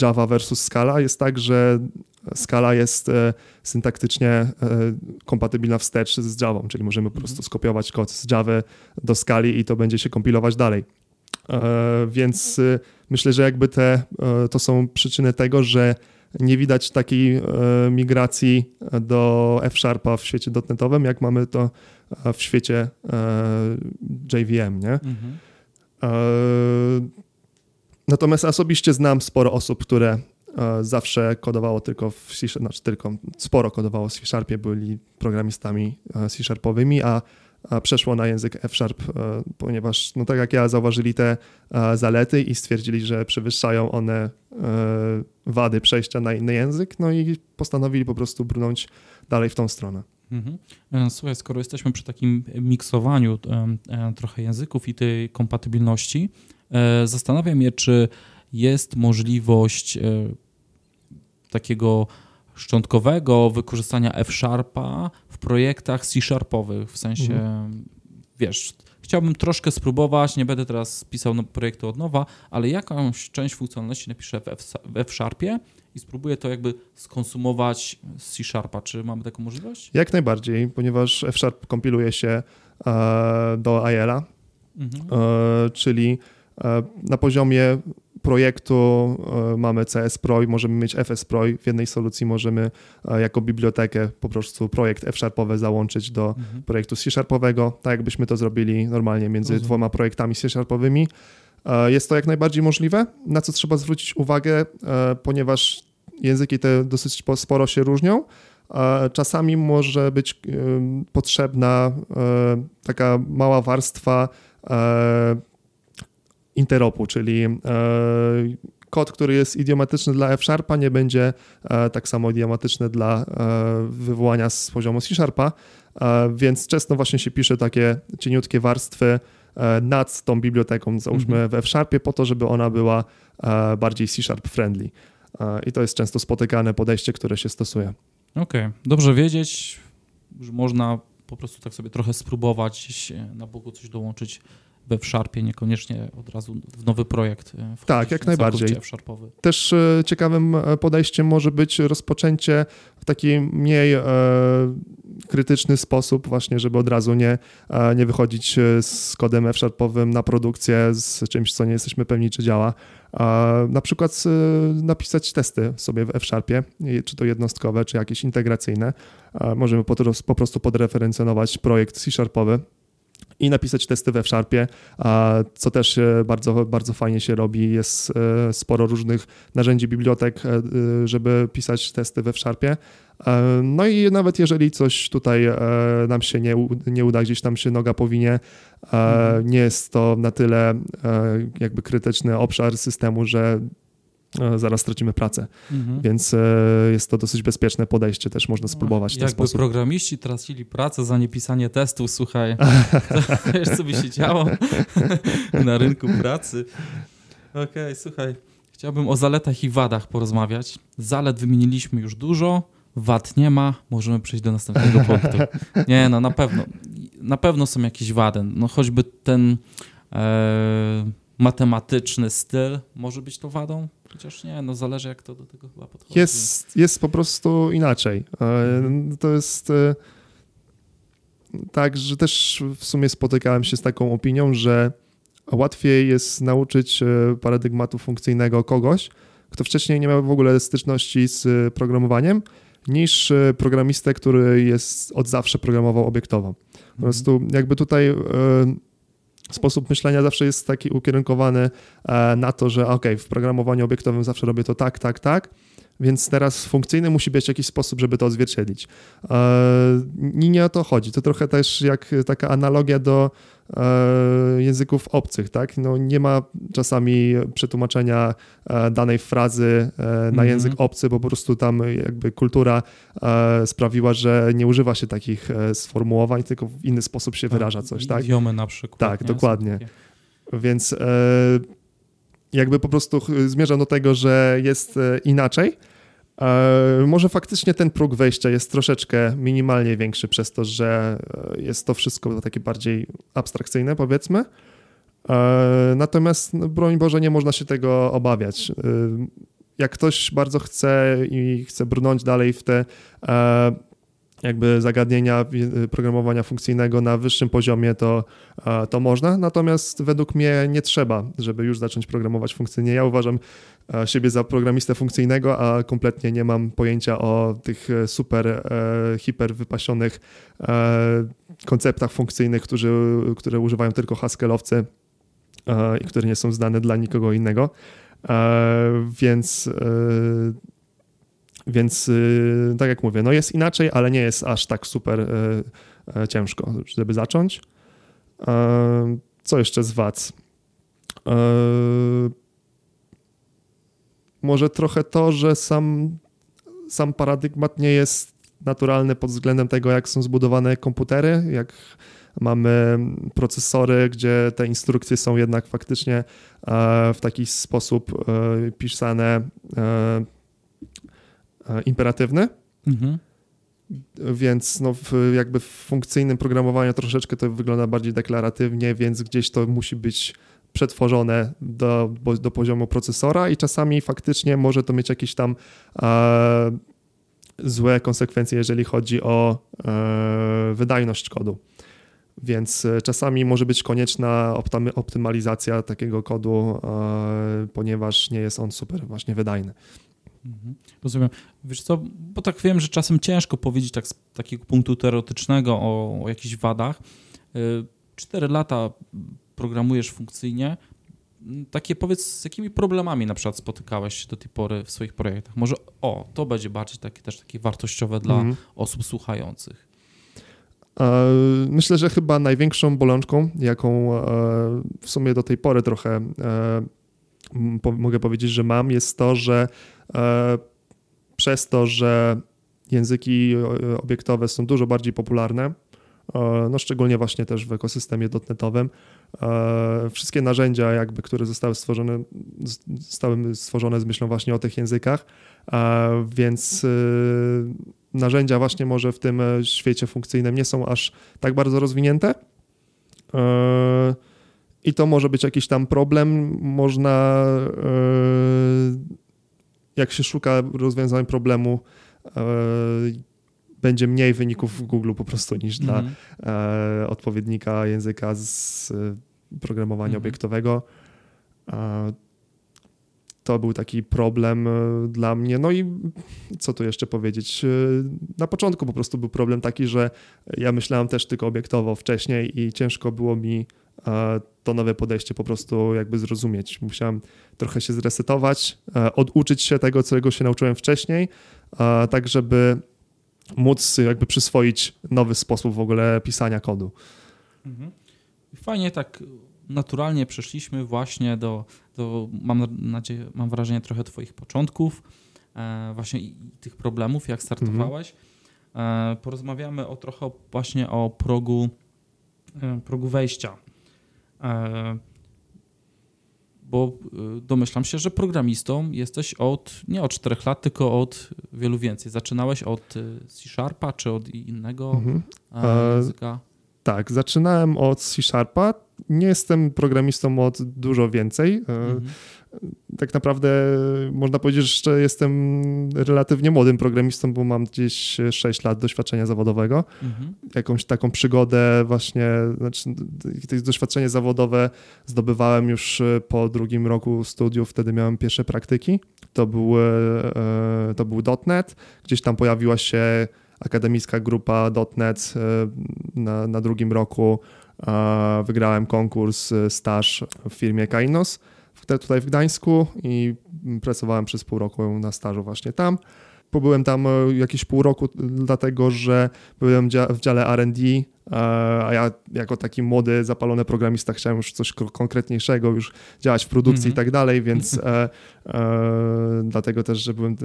Java versus Scala jest tak, że Scala jest e, syntaktycznie e, kompatybilna wstecz z Javą, czyli możemy po prostu skopiować kod z Java do Scali i to będzie się kompilować dalej. E, Więc myślę, że jakby te, to są przyczyny tego, że nie widać takiej migracji do F-Sharpa w świecie dotnetowym, jak mamy to w świecie JVM, nie? Mhm. Natomiast osobiście znam sporo osób, które zawsze kodowało tylko w C znaczy tylko sporo kodowało w C Sharpie, byli programistami e, C Sharpowymi, a, a przeszło na język F Sharp, e, ponieważ, no tak jak ja, zauważyli te e, zalety i stwierdzili, że przewyższają one e, wady przejścia na inny język, no i postanowili po prostu brnąć dalej w tą stronę. Mhm. E, Słuchaj, skoro jesteśmy przy takim miksowaniu e, trochę języków i tej kompatybilności, e, zastanawiam się, czy jest możliwość e, takiego szczątkowego wykorzystania F-Sharpa w projektach C-Sharpowych, w sensie, Mhm. wiesz, chciałbym troszkę spróbować, nie będę teraz pisał no, projektu od nowa, ale jakąś część funkcjonalności napiszę w F-Sharpie i spróbuję to jakby skonsumować z C-Sharpa. Czy mamy taką możliwość? Jak najbardziej, ponieważ F Sharp kompiluje się e, do IL-a, Mhm. E, czyli e, na poziomie projektu e, mamy CS Pro i możemy mieć FS Pro w jednej solucji możemy e, jako bibliotekę po prostu projekt F-Sharpowy załączyć do Mhm. projektu C-Sharpowego, tak jakbyśmy to zrobili normalnie między Rozumiem. dwoma projektami C-Sharpowymi. E, Jest to jak najbardziej możliwe, na co trzeba zwrócić uwagę, ponieważ języki te dosyć po- sporo się różnią. Czasami może być potrzebna taka mała warstwa interopu, czyli e, kod, który jest idiomatyczny dla F-Sharpa, nie będzie e, tak samo idiomatyczny dla e, wywołania z poziomu C-Sharpa, więc często właśnie się pisze takie cieniutkie warstwy nad tą biblioteką, załóżmy Mhm. w F-Sharpie, po to, żeby ona była bardziej C-Sharp friendly. I to jest często spotykane podejście, które się stosuje. Okej, dobrze wiedzieć, że można po prostu tak sobie trochę spróbować na boku coś dołączyć we F-Sharpie, niekoniecznie od razu w nowy projekt. e, Tak, jak na najbardziej. Też e, ciekawym e, podejściem może być rozpoczęcie w taki mniej krytyczny sposób, właśnie, żeby od razu nie, nie wychodzić z kodem F-Sharpowym na produkcję, z czymś, co nie jesteśmy pewni, czy działa. Na przykład napisać testy sobie w F-Sharpie, czy to jednostkowe, czy jakieś integracyjne. Możemy po, po prostu podreferencjonować projekt C-Sharpowy i napisać testy we Sharpie, co też e, bardzo, bardzo fajnie się robi. Jest e, sporo różnych narzędzi, bibliotek, e, żeby pisać testy we Sharpie. No i nawet jeżeli coś tutaj nam się nie, nie uda, gdzieś tam się noga powinie, mhm. nie jest to na tyle jakby krytyczny obszar systemu, że zaraz stracimy pracę. Mhm. Więc e, jest to dosyć bezpieczne podejście, też można spróbować w ten Jakby sposób. programiści tracili pracę za niepisanie testów, słuchaj, wiesz co by się działo na rynku pracy. Okej, okay, słuchaj, chciałbym o zaletach i wadach porozmawiać. Zalet wymieniliśmy już dużo, wad nie ma, możemy przejść do następnego punktu. Nie, no na pewno, na pewno są jakieś wady, no choćby ten... E, matematyczny styl może być to wadą? Chociaż nie, no zależy jak to do tego chyba podchodzi. Jest, jest po prostu inaczej. Mhm. To jest e, tak, że też w sumie spotykałem się z taką opinią, że łatwiej jest nauczyć e, paradygmatu funkcyjnego kogoś, kto wcześniej nie miał w ogóle styczności z programowaniem, niż e, programistę, który jest od zawsze programował obiektowo. Po mhm. prostu jakby tutaj sposób myślenia zawsze jest taki ukierunkowany e, na to, że ok, w programowaniu obiektowym zawsze robię to tak, tak, tak, więc teraz funkcyjny musi być jakiś sposób, żeby to odzwierciedlić. E, nie o to chodzi. To trochę też jak taka analogia do języków obcych, tak? No nie ma czasami przetłumaczenia e, danej frazy na mm -hmm. język obcy, bo po prostu tam jakby kultura sprawiła, że nie używa się takich sformułowań, tylko w inny sposób się tak, wyraża coś, tak? Idiomy na przykład. Tak, nie? dokładnie. Więc jakby po prostu zmierzam do tego, że jest e, inaczej. E, może faktycznie ten próg wejścia jest troszeczkę minimalnie większy przez to, że e, jest to wszystko takie bardziej abstrakcyjne, powiedzmy. Natomiast, no, broń Boże, nie można się tego obawiać. Jak ktoś bardzo chce i chce brnąć dalej w te jakby zagadnienia y, programowania funkcyjnego na wyższym poziomie, to, to można. Natomiast według mnie nie trzeba, żeby już zacząć programować funkcyjnie. Ja uważam siebie za programistę funkcyjnego, a kompletnie nie mam pojęcia o tych e, super, e, hiper wypasionych e, konceptach funkcyjnych, którzy, które używają tylko Haskellowcy i które nie są znane dla nikogo innego. Więc więc y, tak jak mówię, no jest inaczej, ale nie jest aż tak super y, y, ciężko, żeby zacząć. Co jeszcze z WAC? Może trochę to, że sam, sam paradygmat nie jest naturalny pod względem tego, jak są zbudowane komputery, jak mamy procesory, gdzie te instrukcje są jednak faktycznie w taki sposób pisane E, imperatywny. Mhm. Więc no, w, jakby w funkcyjnym programowaniu troszeczkę to wygląda bardziej deklaratywnie, więc gdzieś to musi być przetworzone do, do poziomu procesora i czasami faktycznie może to mieć jakieś tam e, złe konsekwencje, jeżeli chodzi o e, wydajność kodu. Więc e, czasami może być konieczna optymalizacja takiego kodu, e, ponieważ nie jest on super właśnie wydajny. Mhm. Rozumiem. Wiesz co, bo tak wiem, że czasem ciężko powiedzieć tak z takiego punktu teoretycznego o, o jakichś wadach. Y, cztery lata programujesz funkcyjnie. Takie powiedz, z jakimi problemami na przykład spotykałeś się do tej pory w swoich projektach? Może o, to będzie bardziej takie, też takie wartościowe dla mhm. osób słuchających. E, myślę, że chyba największą bolączką, jaką e, w sumie do tej pory trochę e, mogę powiedzieć, że mam, jest to, że przez to, że języki e, obiektowe są dużo bardziej popularne, e, no szczególnie właśnie też w ekosystemie dotnetowym. Wszystkie narzędzia, jakby, które zostały stworzone, zostały stworzone z myślą właśnie o tych językach, więc narzędzia właśnie może w tym świecie funkcyjnym nie są aż tak bardzo rozwinięte. I to może być jakiś tam problem. Można, e, jak się szuka rozwiązań problemu, e, będzie mniej wyników w Google po prostu niż dla mm -hmm. odpowiednika języka z programowania mm -hmm. obiektowego. To był taki problem e, dla mnie. No i co tu jeszcze powiedzieć? E, na początku po prostu był problem taki, że ja myślałem też tylko obiektowo wcześniej i ciężko było mi e, to nowe podejście po prostu jakby zrozumieć. Musiałem trochę się zresetować, oduczyć się tego, czego się nauczyłem wcześniej, tak żeby móc jakby przyswoić nowy sposób w ogóle pisania kodu. Mhm. Fajnie tak naturalnie przeszliśmy właśnie do, mam nadzieję, mam wrażenie trochę twoich początków, e, właśnie i, tych problemów, jak startowałeś. Mhm. Porozmawiamy o trochę właśnie o progu, e, progu wejścia. Bo domyślam się, że programistą jesteś od nie od 4 lat, tylko od wielu więcej. Zaczynałeś od e, C-Sharpa czy od innego mhm. języka? Tak, zaczynałem od C-Sharpa. Nie jestem programistą od dużo więcej. E, mhm. Tak naprawdę można powiedzieć, że jestem relatywnie młodym programistą, bo mam gdzieś 6 lat doświadczenia zawodowego. Mhm. Jakąś taką przygodę właśnie, znaczy to doświadczenie zawodowe zdobywałem już po drugim roku studiów, wtedy miałem pierwsze praktyki. To był, e, to był .NET, gdzieś tam pojawiła się akademicka grupa .NET e, na, na drugim roku wygrałem konkurs e, staż w firmie Kainos tutaj w Gdańsku i pracowałem przez pół roku na stażu właśnie tam. Pobyłem tam e, jakieś pół roku, dlatego że byłem w dziale RD, a ja jako taki młody, zapalony programista chciałem już coś konkretniejszego, już działać w produkcji mm -hmm. i tak dalej, więc e, e, dlatego też, że byłem e,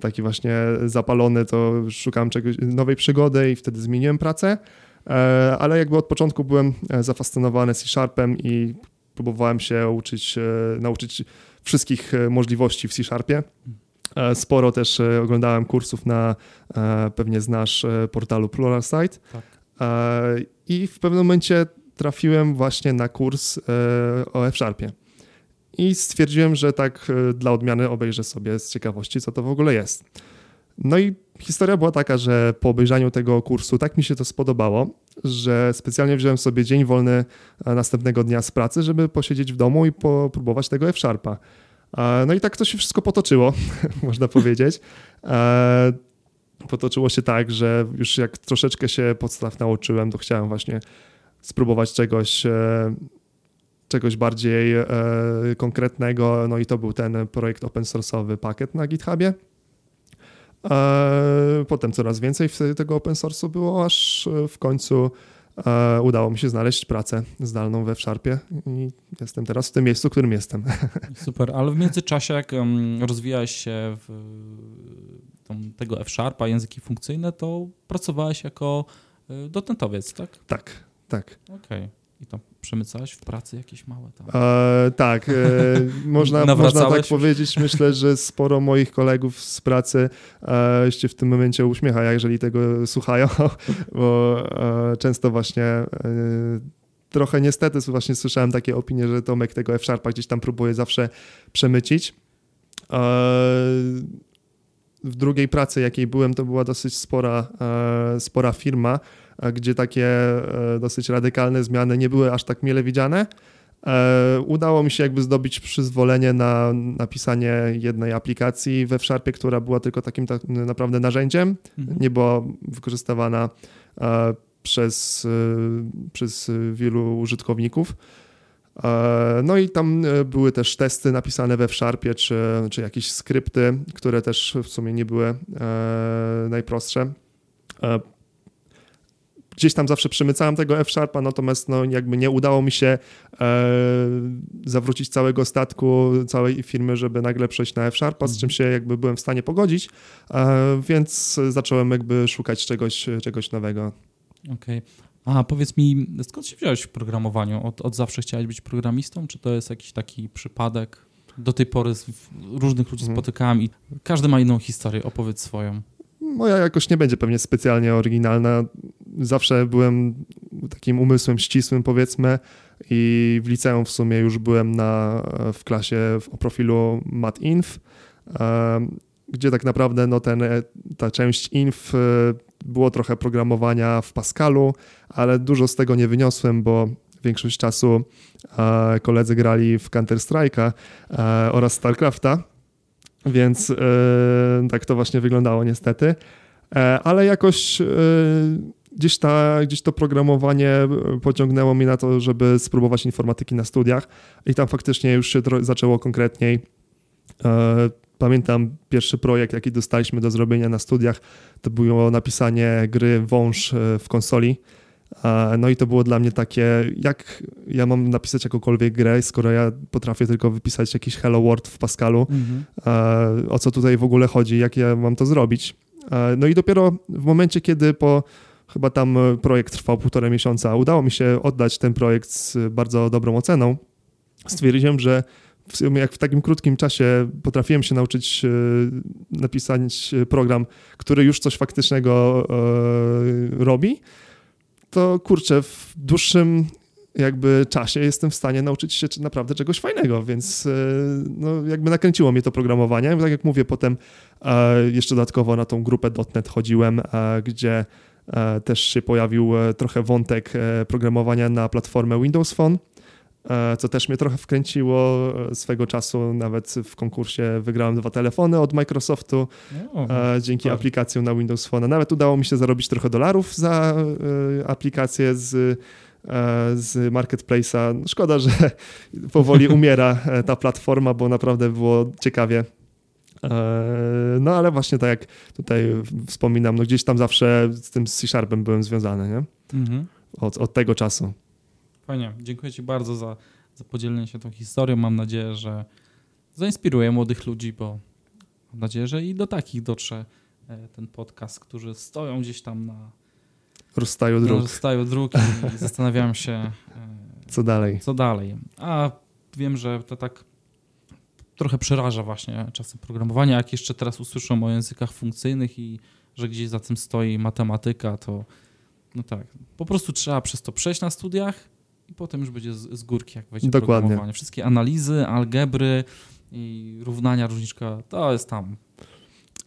taki właśnie zapalony, to szukałem czegoś, nowej przygody i wtedy zmieniłem pracę, e, ale jakby od początku byłem e, zafascynowany C-Sharpem i próbowałem się uczyć, nauczyć wszystkich możliwości w C-Sharpie. Sporo też oglądałem kursów na, pewnie znasz, portalu Pluralsight. Tak. I w pewnym momencie trafiłem właśnie na kurs o F-Sharpie i stwierdziłem, że tak e, dla odmiany obejrzę sobie z ciekawości, co to w ogóle jest. No i historia była taka, że po obejrzeniu tego kursu tak mi się to spodobało, że specjalnie wziąłem sobie dzień wolny e, następnego dnia z pracy, żeby posiedzieć w domu i popróbować tego F-Sharpa. No i tak to się wszystko potoczyło, można powiedzieć. E, potoczyło się tak, że już jak troszeczkę się podstaw nauczyłem, to chciałem właśnie spróbować czegoś czegoś bardziej e, konkretnego, no i to był ten projekt open source'owy pakiet na GitHubie. E, potem coraz więcej tego open source'u było, aż w końcu e, udało mi się znaleźć pracę zdalną we Sharpie i jestem teraz w tym miejscu, w którym jestem. Super, ale w międzyczasie jak rozwijałeś się w tego F-Sharpa, języki funkcyjne, to pracowałeś jako dotentowiec, tak? Tak, tak. Okej. Okay. I tam przemycałeś w pracy jakieś małe tam? E, tak, e, można, można tak powiedzieć. Myślę, że sporo moich kolegów z pracy e, się w tym momencie uśmiecha, jeżeli tego słuchają, bo e, często właśnie e, trochę niestety właśnie słyszałem takie opinie, że Tomek tego F-Sharpa gdzieś tam próbuje zawsze przemycić. E, w drugiej pracy, jakiej byłem, to była dosyć spora, spora firma, gdzie takie e, dosyć radykalne zmiany nie były aż tak miele widziane. E, udało mi się jakby zdobyć przyzwolenie na napisanie jednej aplikacji we Sharpie, która była tylko takim tak naprawdę narzędziem, mhm. nie była wykorzystywana e, przez, przez wielu użytkowników. No i tam były też testy napisane we Sharpie, czy, czy jakieś skrypty, które też w sumie nie były najprostsze gdzieś tam zawsze przemycałem tego F-Sharpa, natomiast no, jakby nie udało mi się e, zawrócić całego statku, całej firmy, żeby nagle przejść na F-Sharpa, z czym mhm. się jakby byłem w stanie pogodzić, e, więc zacząłem jakby szukać czegoś, czegoś nowego. Okej. Okay. A powiedz mi, skąd się wziąłeś w programowaniu? Od, od zawsze chciałeś być programistą, czy to jest jakiś taki przypadek? Do tej pory różnych ludzi mhm. spotykałem i każdy ma inną historię. Opowiedz swoją moja jakoś nie będzie pewnie specjalnie oryginalna. Zawsze byłem takim umysłem ścisłym, powiedzmy, i w liceum w sumie już byłem na, w klasie o profilu MatInf, gdzie tak naprawdę no ten, ta część inf e, było trochę programowania w Pascalu, ale dużo z tego nie wyniosłem, bo większość czasu e, koledzy grali w Counter-Strike'a e, oraz StarCrafta, więc e, tak to właśnie wyglądało niestety. E, ale jakoś e, gdzieś, ta, gdzieś to programowanie pociągnęło mnie na to, żeby spróbować informatyki na studiach i tam faktycznie już się zaczęło konkretniej. Pamiętam pierwszy projekt, jaki dostaliśmy do zrobienia na studiach, to było napisanie gry Wąż w konsoli. E, No i to było dla mnie takie, jak ja mam napisać jakąkolwiek grę, skoro ja potrafię tylko wypisać jakiś Hello World w Pascalu, Mhm. e, o co tutaj w ogóle chodzi, jak ja mam to zrobić. E, No i dopiero w momencie, kiedy po chyba tam projekt trwał półtora miesiąca, udało mi się oddać ten projekt z bardzo dobrą oceną, stwierdziłem, że w sumie jak w takim krótkim czasie potrafiłem się nauczyć napisać program, który już coś faktycznego robi, to kurczę, w dłuższym jakby czasie jestem w stanie nauczyć się naprawdę czegoś fajnego, więc e, no, jakby nakręciło mnie to programowanie. Tak jak mówię, potem e, jeszcze dodatkowo na tą grupę .NET chodziłem, e, gdzie też się pojawił trochę wątek programowania na platformę Windows Phone, co też mnie trochę wkręciło e, swego czasu. Nawet w konkursie wygrałem dwa telefony od Microsoftu e, dzięki tak. aplikacjom na Windows Phone. Nawet udało mi się zarobić trochę dolarów za e, aplikację z, e, z Marketplace'a. Szkoda, że powoli umiera e, ta platforma, bo naprawdę było ciekawie. E, No ale właśnie tak jak tutaj wspominam, no gdzieś tam zawsze z tym C-Sharpem byłem związany, nie? Mhm. Od, od tego czasu. Fajnie. Dziękuję Ci bardzo za, za podzielenie się tą historią. Mam nadzieję, że zainspiruje młodych ludzi, bo mam nadzieję, że i do takich dotrze e, ten podcast, którzy stoją gdzieś tam na, Rozstaju na dróg. staju dróg i zastanawiają się, e, Co dalej? co dalej. A wiem, że to tak trochę przeraża właśnie czasem programowanie. Jak jeszcze teraz usłyszą o językach funkcyjnych i że gdzieś za tym stoi matematyka, to no tak, po prostu trzeba przez to przejść na studiach i potem już będzie z, z górki, jak wejdzie Dokładnie. programowanie. Wszystkie analizy, algebry i równania, różniczka, to jest tam,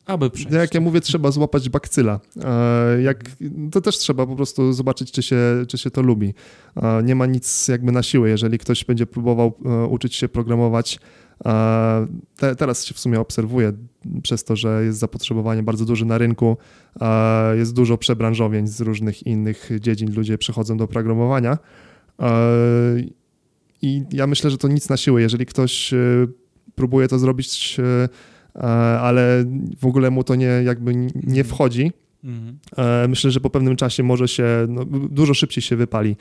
aby przejść. Jak ja mówię, trzeba złapać bakcyla. E, Jak, to też trzeba po prostu zobaczyć, czy się, czy się to lubi. E, Nie ma nic jakby na siłę, jeżeli ktoś będzie próbował e, uczyć się programować. Te, teraz się w sumie obserwuje przez to, że jest zapotrzebowanie bardzo duże na rynku, jest dużo przebranżowień z różnych innych dziedzin, ludzie przechodzą do programowania. E, I ja myślę, że to nic na siłę. Jeżeli ktoś e, próbuje to zrobić e, ale w ogóle mu to nie, jakby nie wchodzi. Mhm. Myślę, że po pewnym czasie może się, no, dużo szybciej się wypali,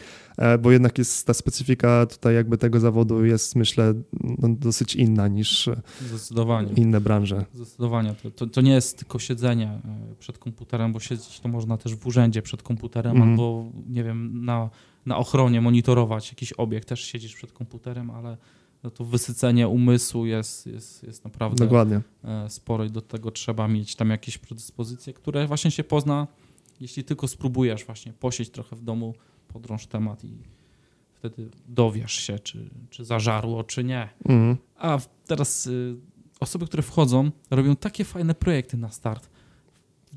bo jednak jest ta specyfika tutaj jakby tego zawodu jest myślę no, dosyć inna niż inne branże. Zdecydowanie. To, to, to nie jest tylko siedzenie przed komputerem, bo siedzieć to można też w urzędzie przed komputerem Mhm. albo, nie wiem, na, na ochronie monitorować jakiś obiekt. Też siedzisz przed komputerem, ale no to wysycenie umysłu jest, jest, jest naprawdę Dokładnie. e, spore i do tego trzeba mieć tam jakieś predyspozycje, które właśnie się pozna, jeśli tylko spróbujesz właśnie posieć trochę w domu, podrąż temat i wtedy dowiesz się, czy, czy zażarło, czy nie. Mhm. A teraz y, osoby, które wchodzą, robią takie fajne projekty na start.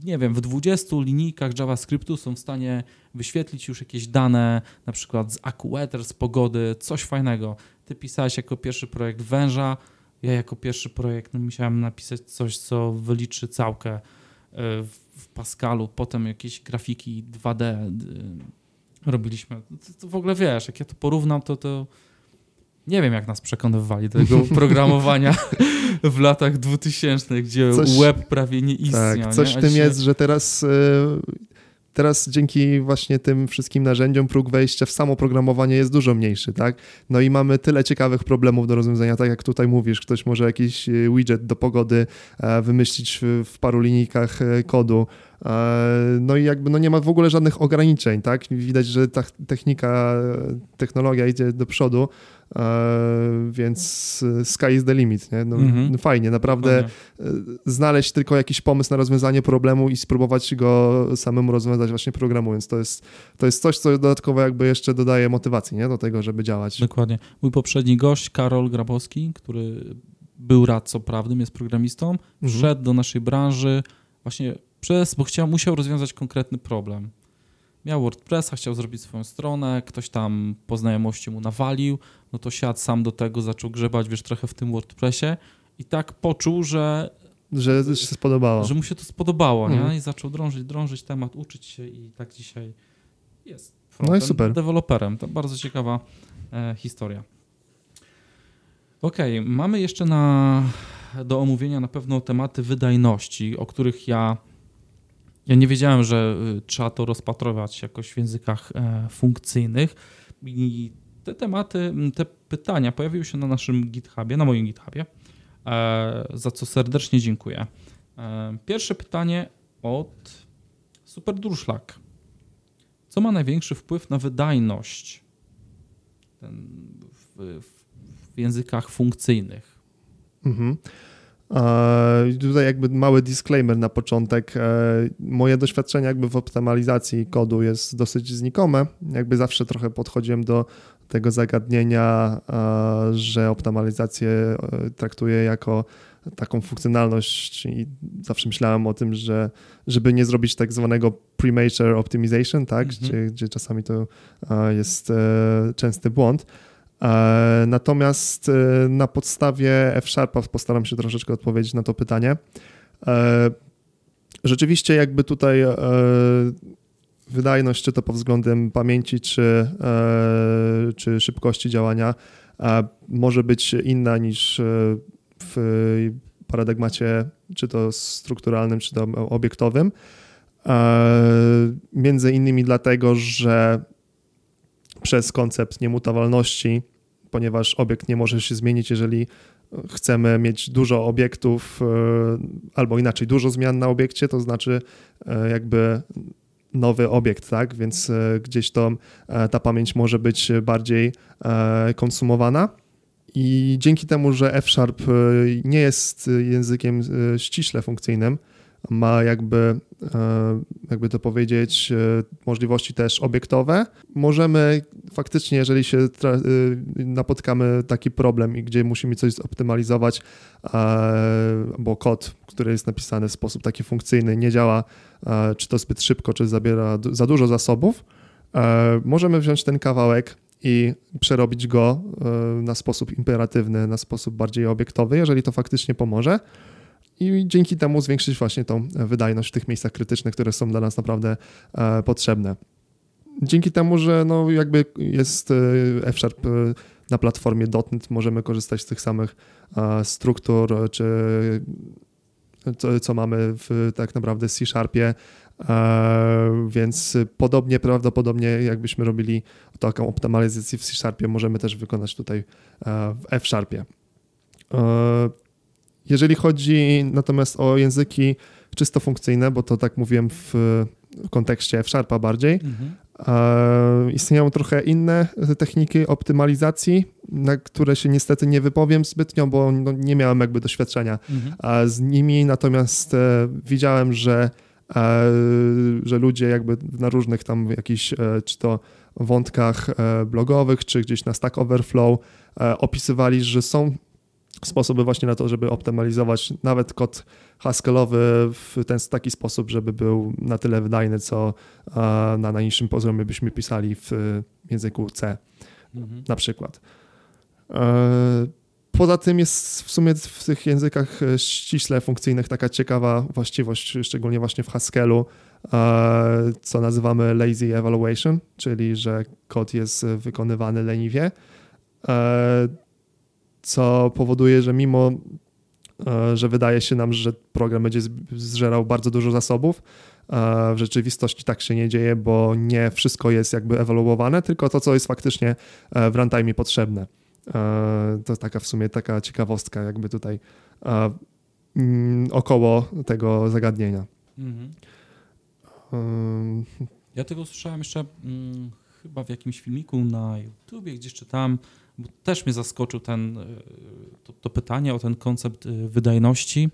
Nie wiem, w 20 linijkach JavaScriptu są w stanie wyświetlić już jakieś dane, na przykład z AccuWeather, z pogody, coś fajnego. Ty pisałeś jako pierwszy projekt węża, ja jako pierwszy projekt no, musiałem napisać coś, co wyliczy całkę y, w, Pascalu, potem jakieś grafiki 2D y, robiliśmy. To, to w ogóle wiesz, jak ja to porównam, to to nie wiem, jak nas przekonywali do tego programowania w latach 2000, gdzie Coś- web prawie nie istniał. Tak, coś nie? w tym dzisiaj- jest, że teraz, e, teraz dzięki właśnie tym wszystkim narzędziom próg wejścia w samo programowanie jest dużo mniejszy, tak? No i mamy tyle ciekawych problemów do rozwiązania, tak jak tutaj mówisz, ktoś może jakiś e, widget do pogody e, wymyślić w, paru linijkach kodu, No i jakby no nie ma w ogóle żadnych ograniczeń, tak? Widać, że ta technika, technologia idzie do przodu, więc e, sky is the limit, nie? No, Mhm. no Fajnie, naprawdę Dokładnie. e, znaleźć tylko jakiś pomysł na rozwiązanie problemu i spróbować go samemu rozwiązać właśnie programując. To jest, to jest coś, co dodatkowo jakby jeszcze dodaje motywacji, nie? Do tego, żeby działać. Dokładnie. Mój poprzedni gość, Karol Grabowski, który był radcą prawnym, jest programistą, Mhm. wszedł do naszej branży właśnie przez, bo chciał, musiał rozwiązać konkretny problem. Miał WordPressa, chciał zrobić swoją stronę, ktoś tam po znajomości mu nawalił, no to siadł sam do tego, zaczął grzebać, wiesz, trochę w tym WordPressie i tak poczuł, że, Że się spodobało. że mu się to spodobało, nie? Mhm. I zaczął drążyć, drążyć temat, uczyć się i tak dzisiaj jest No i super. deweloperem. To bardzo ciekawa e, historia. Okej, mamy jeszcze na, do omówienia na pewno tematy wydajności, o których ja, ja nie wiedziałem, że y, trzeba to rozpatrywać jakoś w językach e, funkcyjnych. I te tematy, te pytania pojawiły się na naszym GitHubie, na moim GitHubie, e, za co serdecznie dziękuję. E, pierwsze pytanie od Super Durszlak. Co ma największy wpływ na wydajność w, w, w językach funkcyjnych? Mhm. E, tutaj jakby mały disclaimer na początek. E, moje doświadczenie jakby w optymalizacji kodu jest dosyć znikome. Jakby zawsze trochę podchodziłem do tego zagadnienia, e, że optymalizację traktuję jako taką funkcjonalność i zawsze myślałem o tym, że żeby nie zrobić tak zwanego premature optimization, tak, Mhm. gdzie, gdzie czasami to jest częsty błąd. E, Natomiast e, na podstawie F-Sharpa postaram się troszeczkę odpowiedzieć na to pytanie. E, Rzeczywiście jakby tutaj wydajność, czy to pod względem pamięci, czy, czy szybkości działania, może być inna niż w paradygmacie, czy to strukturalnym, czy to obiektowym. Między innymi dlatego, że przez koncept niemutowalności, ponieważ obiekt nie może się zmienić, jeżeli chcemy mieć dużo obiektów, e, albo inaczej, dużo zmian na obiekcie, to znaczy e, jakby nowy obiekt, tak? Więc e, gdzieś to ta pamięć może być bardziej konsumowana. I dzięki temu, że F-Sharp nie jest językiem ściśle funkcyjnym, ma jakby, jakby to powiedzieć, e, możliwości też obiektowe. Możemy faktycznie, jeżeli się e, napotkamy taki problem, i gdzie musimy coś zoptymalizować, e, bo kod, który jest napisany w sposób taki funkcyjny, nie działa, e, czy to zbyt szybko, czy zabiera za dużo zasobów, e, możemy wziąć ten kawałek i przerobić go e, na sposób imperatywny, na sposób bardziej obiektowy, jeżeli to faktycznie pomoże i dzięki temu zwiększyć właśnie tą wydajność w tych miejscach krytycznych, które są dla nas naprawdę e, potrzebne. Dzięki temu, że no jakby jest e, F-Sharp e, na platformie .NET, możemy korzystać z tych samych e, struktur, e, czy co, co mamy w tak naprawdę C-Sharpie, e, więc podobnie, prawdopodobnie jakbyśmy robili taką optymalizację w C-Sharpie, możemy też wykonać tutaj e, w F-Sharpie. E, jeżeli chodzi natomiast o języki czysto funkcyjne, bo to tak mówiłem w, kontekście F-Sharpa bardziej, e, istnieją trochę inne techniki optymalizacji, na które się niestety nie wypowiem zbytnio, bo no, nie miałem jakby doświadczenia Mhm. a z nimi, natomiast e, widziałem, że, e, że ludzie jakby na różnych tam jakichś, e, czy to wątkach e, blogowych, czy gdzieś na Stack Overflow e, opisywali, że są sposoby właśnie na to, żeby optymalizować nawet kod Haskellowy w ten taki sposób, żeby był na tyle wydajny, co e, na najniższym poziomie byśmy pisali w języku C Mhm. na przykład. E, Poza tym jest w sumie w tych językach e, ściśle funkcyjnych taka ciekawa właściwość, szczególnie właśnie w Haskellu, e, co nazywamy lazy evaluation, czyli że kod jest wykonywany leniwie, e, co powoduje, że mimo e, że wydaje się nam, że program będzie zżerał bardzo dużo zasobów, e, w rzeczywistości tak się nie dzieje, bo nie wszystko jest jakby ewaluowane, tylko to, co jest faktycznie e, w runtime potrzebne. To taka w sumie taka ciekawostka jakby tutaj mm, około tego zagadnienia. Mhm. Ja tego słyszałem jeszcze mm, chyba w jakimś filmiku na YouTubie, gdzieś czytałem, bo też mnie zaskoczył ten, y, to, to pytanie o ten koncept y, wydajności,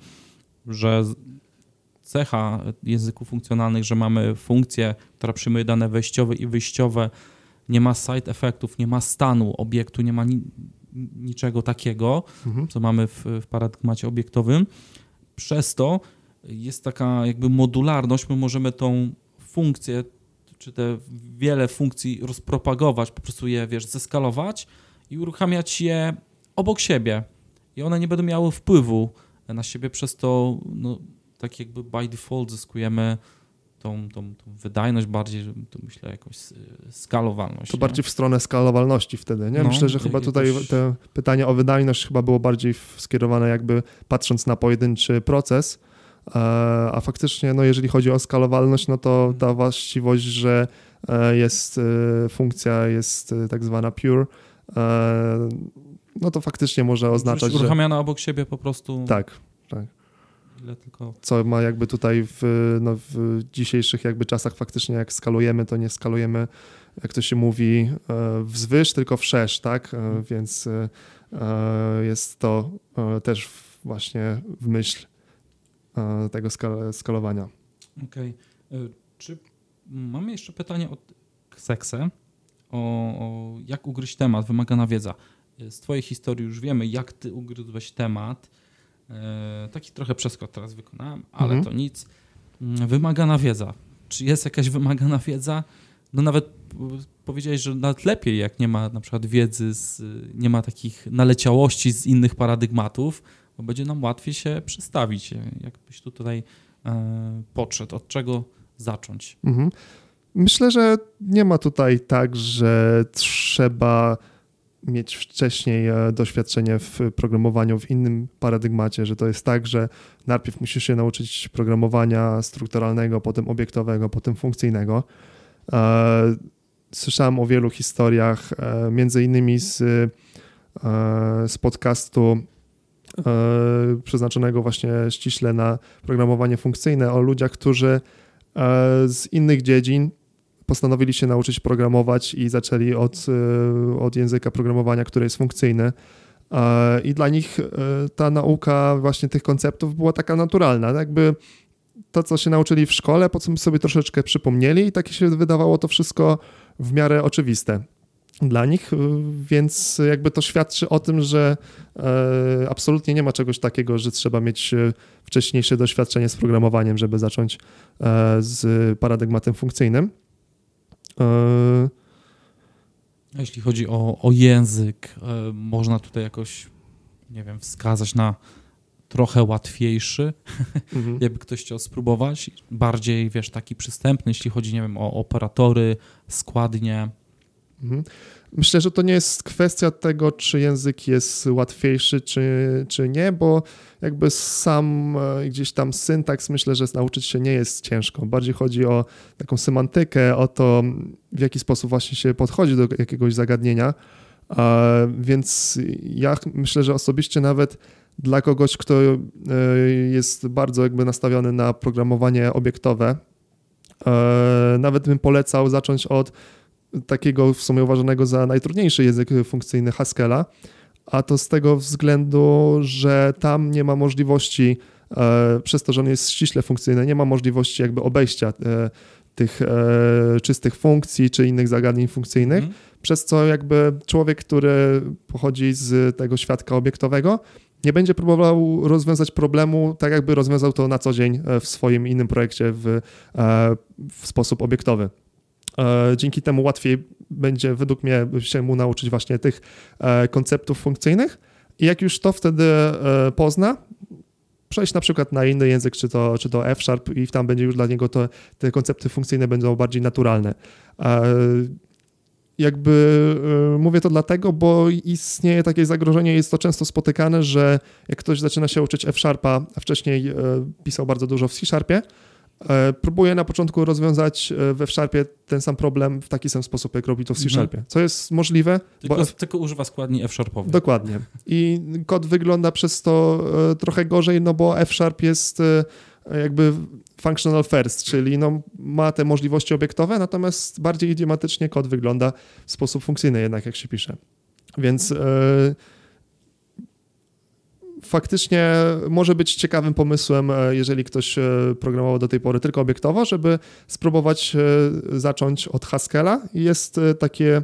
że cecha języków funkcjonalnych, że mamy funkcję, która przyjmuje dane wejściowe i wyjściowe, nie ma side efektów, nie ma stanu obiektu, nie ma ni niczego takiego, mhm. co mamy w, w paradygmacie obiektowym. Przez to jest taka jakby modularność, my możemy tą funkcję czy te wiele funkcji rozpropagować, po prostu je, wiesz, zeskalować i uruchamiać je obok siebie. I one nie będą miały wpływu na siebie, przez to no, tak jakby by default zyskujemy tą, tą, tą wydajność bardziej, to myślę jakąś y, skalowalność. To nie? bardziej w stronę skalowalności wtedy, nie? No, Myślę, że chyba tutaj jakoś- te pytanie o wydajność chyba było bardziej skierowane jakby patrząc na pojedynczy proces, e, a faktycznie, no jeżeli chodzi o skalowalność, no to ta właściwość, że e, jest e, funkcja, jest e, tak zwana pure, e, no to faktycznie może oznaczać, że Uruchamiana obok siebie po prostu. tak, Ile tylko. co ma jakby tutaj w, no, w dzisiejszych jakby czasach faktycznie jak skalujemy, to nie skalujemy, jak to się mówi, e, wzwyż, tylko wszerz, tak? E, Więc e, e, jest to e, też właśnie w myśl e, tego skal- skalowania. Okej. Y, Czy mamy jeszcze pytanie od Kseksę o, o jak ugryźć temat, wymagana wiedza. Z Twojej historii już wiemy, jak Ty ugryzłeś temat. E, Taki trochę przeskok teraz wykonałem, ale Mhm. to nic. Mm, Wymagana wiedza. Czy jest jakaś wymagana wiedza? No nawet powiedziałeś, że nawet lepiej, jak nie ma na przykład wiedzy, z, nie ma takich naleciałości z innych paradygmatów, bo będzie nam łatwiej się przestawić. Jakbyś tu tutaj e, podszedł, od czego zacząć? Mhm. Myślę, że nie ma tutaj tak, że trzeba mieć wcześniej e, doświadczenie w programowaniu w innym paradygmacie, że to jest tak, że najpierw musisz się nauczyć programowania strukturalnego, potem obiektowego, potem funkcyjnego. E, Słyszałem o wielu historiach, e, między innymi z, z podcastu przeznaczonego właśnie ściśle na programowanie funkcyjne, o ludziach, którzy z innych dziedzin postanowili się nauczyć programować i zaczęli od, e, od języka programowania, który jest funkcyjny. E, I dla nich e, ta nauka właśnie tych konceptów była taka naturalna. Jakby to, co się nauczyli w szkole, po co sobie troszeczkę przypomnieli i takie się wydawało to wszystko w miarę oczywiste dla nich, więc jakby to świadczy o tym, że absolutnie nie ma czegoś takiego, że trzeba mieć wcześniejsze doświadczenie z programowaniem, żeby zacząć z paradygmatem funkcyjnym. E, Jeśli chodzi o, o język, e, można tutaj jakoś, nie wiem, wskazać na trochę łatwiejszy, mhm. jakby ktoś chciał spróbować, bardziej, wiesz, taki przystępny, jeśli chodzi, nie wiem, o operatory, składnie. Mhm. Myślę, że to nie jest kwestia tego, czy język jest łatwiejszy, czy, czy nie, bo jakby sam e, gdzieś tam syntaks myślę, że nauczyć się nie jest ciężko. Bardziej chodzi o taką semantykę, o to, w jaki sposób właśnie się podchodzi do jakiegoś zagadnienia. Więc ja myślę, że osobiście nawet dla kogoś, kto e, jest bardzo jakby nastawiony na programowanie obiektowe, e, nawet bym polecał zacząć od takiego w sumie uważanego za najtrudniejszy język funkcyjny Haskella, a to z tego względu, że tam nie ma możliwości, e, przez to, że on jest ściśle funkcyjny, nie ma możliwości jakby obejścia e, tych e, czystych funkcji czy innych zagadnień funkcyjnych, Mhm. przez co jakby człowiek, który pochodzi z tego świadka obiektowego, nie będzie próbował rozwiązać problemu tak, jakby rozwiązał to na co dzień w swoim innym projekcie w, w sposób obiektowy. E, Dzięki temu łatwiej będzie według mnie się mu nauczyć właśnie tych e, konceptów funkcyjnych i jak już to wtedy e, pozna, przejść na przykład na inny język, czy to, czy to F-Sharp i tam będzie już dla niego to, te koncepty funkcyjne będą bardziej naturalne. Jakby mówię to dlatego, bo istnieje takie zagrożenie, jest to często spotykane, że jak ktoś zaczyna się uczyć F-Sharpa, a wcześniej pisał bardzo dużo w C-Sharpie, e, próbuje na początku rozwiązać e, we F-Sharpie ten sam problem w taki sam sposób, jak robi to w Mhm. C-Sharpie, co jest możliwe, Tylko, bo tylko używa składni F-sharpowych. Dokładnie. I kod wygląda przez to e, trochę gorzej, no bo F-Sharp jest jakby functional first, czyli no, ma te możliwości obiektowe, natomiast bardziej idiomatycznie kod wygląda w sposób funkcyjny jednak, jak się pisze. Więc faktycznie może być ciekawym pomysłem, e, jeżeli ktoś e, programował do tej pory tylko obiektowo, żeby spróbować e, zacząć od Haskella. Jest takie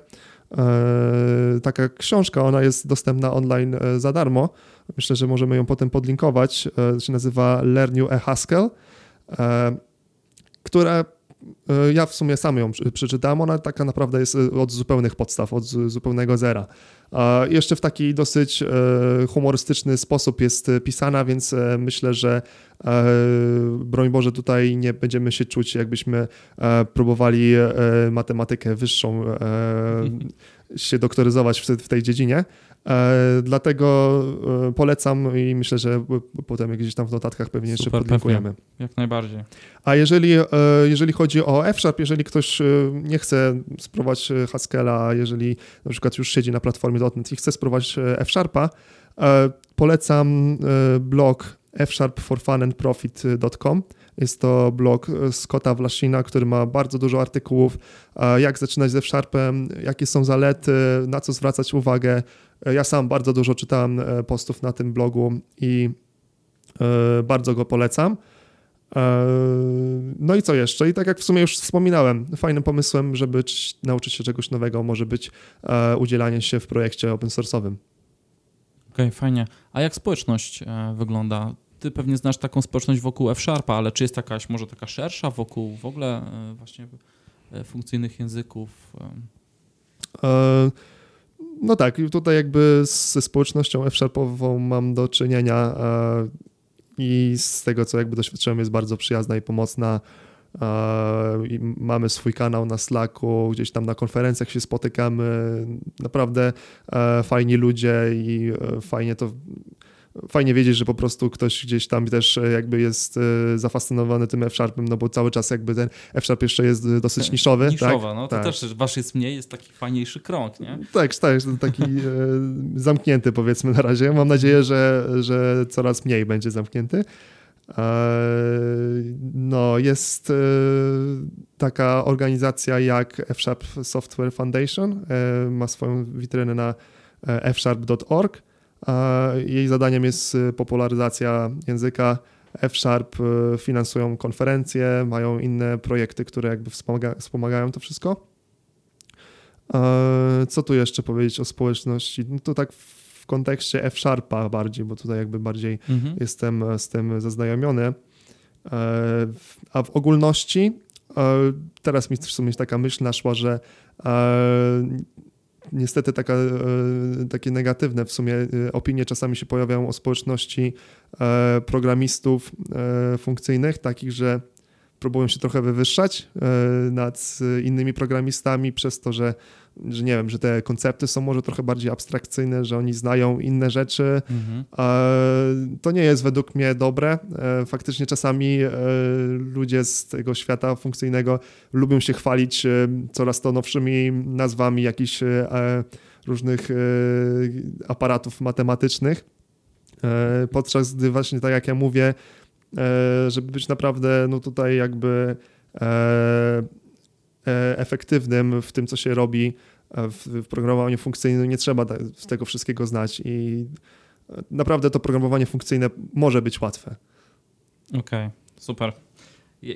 taka książka, ona jest dostępna online za darmo. Myślę, że możemy ją potem podlinkować. E, się nazywa Learn You a Haskell, która ja w sumie sam ją przeczytałem, ona taka naprawdę jest e, od zupełnych podstaw, od zu- zupełnego zera. Jeszcze w taki dosyć e, humorystyczny sposób jest e, pisana, więc e, myślę, że e, broń Boże tutaj nie będziemy się czuć, jakbyśmy e, próbowali e, matematykę wyższą e, się doktoryzować w tej dziedzinie. E, dlatego e, polecam i myślę, że potem gdzieś tam w notatkach pewnie jeszcze Super, podlinkujemy. Jak najbardziej. A jeżeli, e, jeżeli chodzi o F-Sharp, jeżeli ktoś nie chce spróbować Haskella, jeżeli na przykład już siedzi na platformie .NET i chce spróbować F-Sharpa, polecam blog fsharpforfunandprofit.com. Jest to blog Scotta Wlaszina, który ma bardzo dużo artykułów, jak zaczynać ze F-Sharpem, jakie są zalety, na co zwracać uwagę. Ja sam bardzo dużo czytałem e, postów na tym blogu i e, bardzo go polecam. E, No i co jeszcze? I tak jak w sumie już wspominałem, fajnym pomysłem, żeby cz- nauczyć się czegoś nowego, może być udzielanie się w projekcie open source'owym. Okej, fajnie. A jak społeczność wygląda? Ty pewnie znasz taką społeczność wokół F-Sharpa, ale czy jest jakaś może taka szersza wokół w ogóle właśnie funkcyjnych języków? E, No tak, tutaj jakby ze społecznością F-Sharpową mam do czynienia e, i z tego, co jakby doświadczyłem, jest bardzo przyjazna i pomocna. E, I mamy swój kanał na Slacku, gdzieś tam na konferencjach się spotykamy. Naprawdę e, fajni ludzie i fajnie to. Fajnie wiedzieć, że po prostu ktoś gdzieś tam też e, jakby jest e, zafascynowany tym F-Sharpem, no bo cały czas jakby ten F-Sharp jeszcze jest e, dosyć niszowy. Niszowa, tak? no to tak. też wasz jest mniej, jest taki fajniejszy krąg, nie? Tak, tak, taki zamknięty powiedzmy na razie. Mam nadzieję, że, że coraz mniej będzie zamknięty. No, jest taka organizacja jak F-Sharp Software Foundation. Ma swoją witrynę na fsharp.org. Jej zadaniem jest e, popularyzacja języka. F-Sharp e, finansują konferencje, mają inne projekty, które jakby wspomaga, wspomagają to wszystko. Co tu jeszcze powiedzieć o społeczności? No to tak w kontekście F-Sharpa bardziej, bo tutaj jakby bardziej Mhm. jestem e, z tym zaznajomiony. E, A w ogólności e, teraz mi w sumie taka myśl naszła, że niestety taka, e, takie negatywne w sumie e, opinie czasami się pojawiają o społeczności e, programistów funkcyjnych, takich, że próbują się trochę wywyższać nad innymi programistami przez to, że, że nie wiem, że te koncepty są może trochę bardziej abstrakcyjne, że oni znają inne rzeczy, Mhm. To nie jest według mnie dobre. E, Faktycznie czasami e, ludzie z tego świata funkcyjnego lubią się chwalić e, coraz to nowszymi nazwami jakichś różnych aparatów matematycznych. Podczas gdy właśnie tak jak ja mówię, żeby być naprawdę no tutaj jakby efektywnym w tym, co się robi e, w, w programowaniu funkcyjnym, nie trzeba ta- tego wszystkiego znać i naprawdę to programowanie funkcyjne może być łatwe. Okej, super.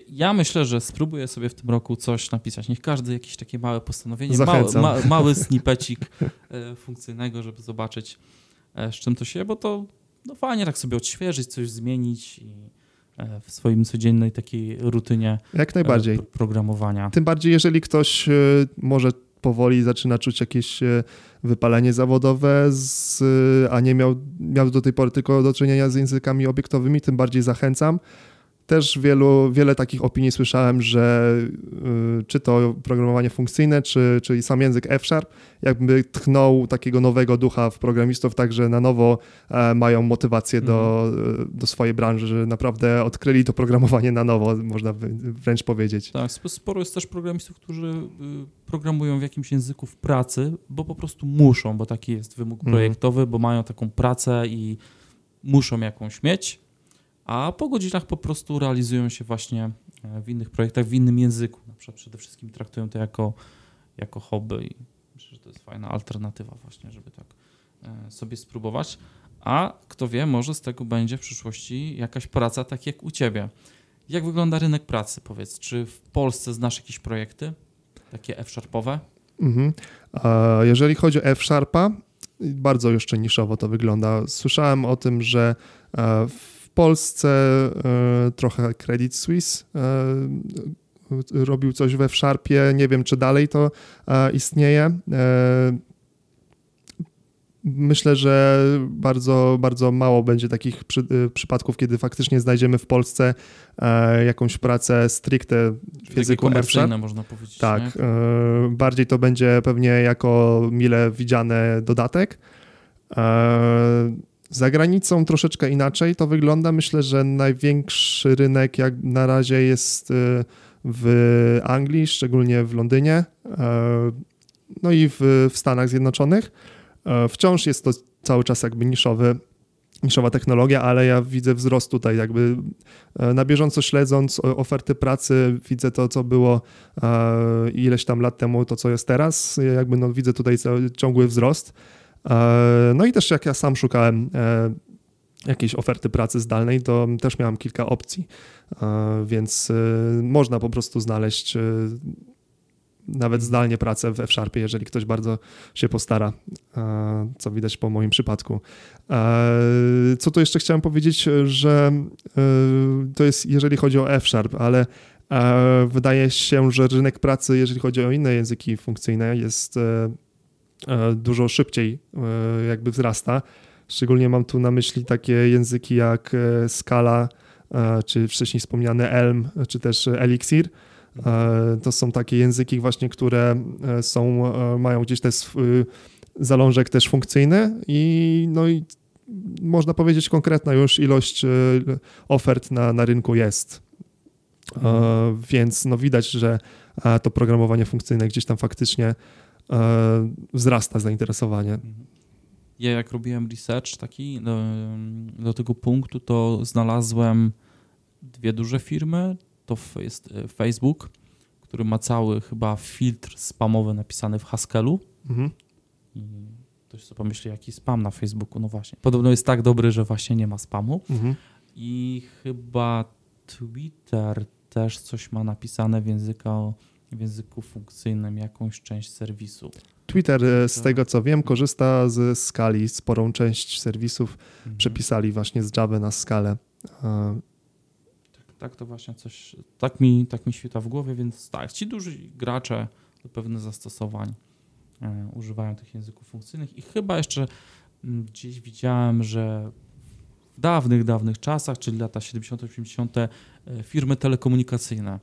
Ja- myślę, że spróbuję sobie w tym roku coś napisać. Niech każdy jakieś takie małe postanowienie, mały, ma, mały snippecik e, funkcyjnego, żeby zobaczyć e, z czym to się, bo to no fajnie tak sobie odświeżyć, coś zmienić i e, w swoim codziennej takiej rutynie Jak e, najbardziej. pro- programowania. Tym bardziej, jeżeli ktoś e, może powoli zaczyna czuć jakieś e, wypalenie zawodowe, z, e, a nie miał, miał do tej pory tylko do czynienia z językami obiektowymi, tym bardziej zachęcam. Też wielu, wiele takich opinii słyszałem, że y, czy to programowanie funkcyjne, czy, czy i sam język F-Sharp, jakby tchnął takiego nowego ducha w programistów, także na nowo e, mają motywację do, e, do swojej branży, że naprawdę odkryli to programowanie na nowo, można wręcz powiedzieć. Tak, sp- sporo jest też programistów, którzy y, programują w jakimś języku w pracy, bo po prostu muszą, bo taki jest wymóg Mhm. projektowy, bo mają taką pracę i muszą jakąś mieć, a po godzinach po prostu realizują się właśnie e, w innych projektach, w innym języku. Na przykład przede wszystkim traktują to jako, jako hobby i myślę, że to jest fajna alternatywa właśnie, żeby tak e, sobie spróbować. A kto wie, może z tego będzie w przyszłości jakaś praca tak jak u Ciebie. Jak wygląda rynek pracy, powiedz? Czy w Polsce znasz jakieś projekty takie F-sharpowe? Mhm. Jeżeli chodzi o F-Sharpa, bardzo jeszcze niszowo to wygląda. Słyszałem o tym, że e, w Polsce e, trochę Credit Suisse e, robił coś we F-Sharpie, nie wiem czy dalej to istnieje. Myślę, że bardzo, bardzo mało będzie takich przy, przypadków, kiedy faktycznie znajdziemy w Polsce e, jakąś pracę stricte w języku komercyjne, można powiedzieć. Tak, e, bardziej to będzie pewnie jako mile widziany dodatek. E, za granicą troszeczkę inaczej to wygląda. Myślę, że największy rynek jak na razie jest e, w Anglii, szczególnie w Londynie, e, no i w, w Stanach Zjednoczonych. E, wciąż jest to cały czas jakby niszowy, niszowa technologia, ale ja widzę wzrost tutaj jakby e, na bieżąco śledząc oferty pracy, widzę to, co było ileś tam lat temu, to co jest teraz, jakby no widzę tutaj ciągły wzrost. No i też jak ja sam szukałem jakiejś oferty pracy zdalnej, to też miałem kilka opcji, więc można po prostu znaleźć nawet zdalnie pracę w F-Sharpie, jeżeli ktoś bardzo się postara, e, co widać po moim przypadku. E, co tu jeszcze chciałem powiedzieć, że e, to jest jeżeli chodzi o F-Sharp, ale wydaje się, że rynek pracy, jeżeli chodzi o inne języki funkcyjne, jest dużo szybciej jakby wzrasta. Szczególnie mam tu na myśli takie języki jak Scala, czy wcześniej wspomniane Elm, czy też Elixir E, to są takie języki właśnie, które e, są, e, mają gdzieś ten zalążek też funkcyjny i no i można powiedzieć konkretna już ilość ofert na, na rynku jest. Mhm. Więc no widać, że to programowanie funkcyjne gdzieś tam faktycznie wzrasta zainteresowanie. Mhm. Ja jak robiłem research taki do, do tego punktu, to znalazłem dwie duże firmy, to jest e, Facebook, który ma cały chyba filtr spamowy napisany w Haskellu. Mhm. I ktoś sobie pomyśli, jaki spam na Facebooku. No właśnie. Podobno jest tak dobry, że właśnie nie ma spamu. Mhm. I chyba Twitter też coś ma napisane w, języka, w języku funkcyjnym, jakąś część serwisu. Twitter, e, z tego co wiem, korzysta z skali. Sporą część serwisów mhm. przepisali właśnie z Java na skalę. E, tak, to właśnie coś, tak mi, tak mi świta w głowie, więc tak, ci duży gracze do pewnych zastosowań e, używają tych języków funkcyjnych i chyba jeszcze mm, gdzieś widziałem, że w dawnych, dawnych czasach, czyli lata 70., 80., e, firmy telekomunikacyjne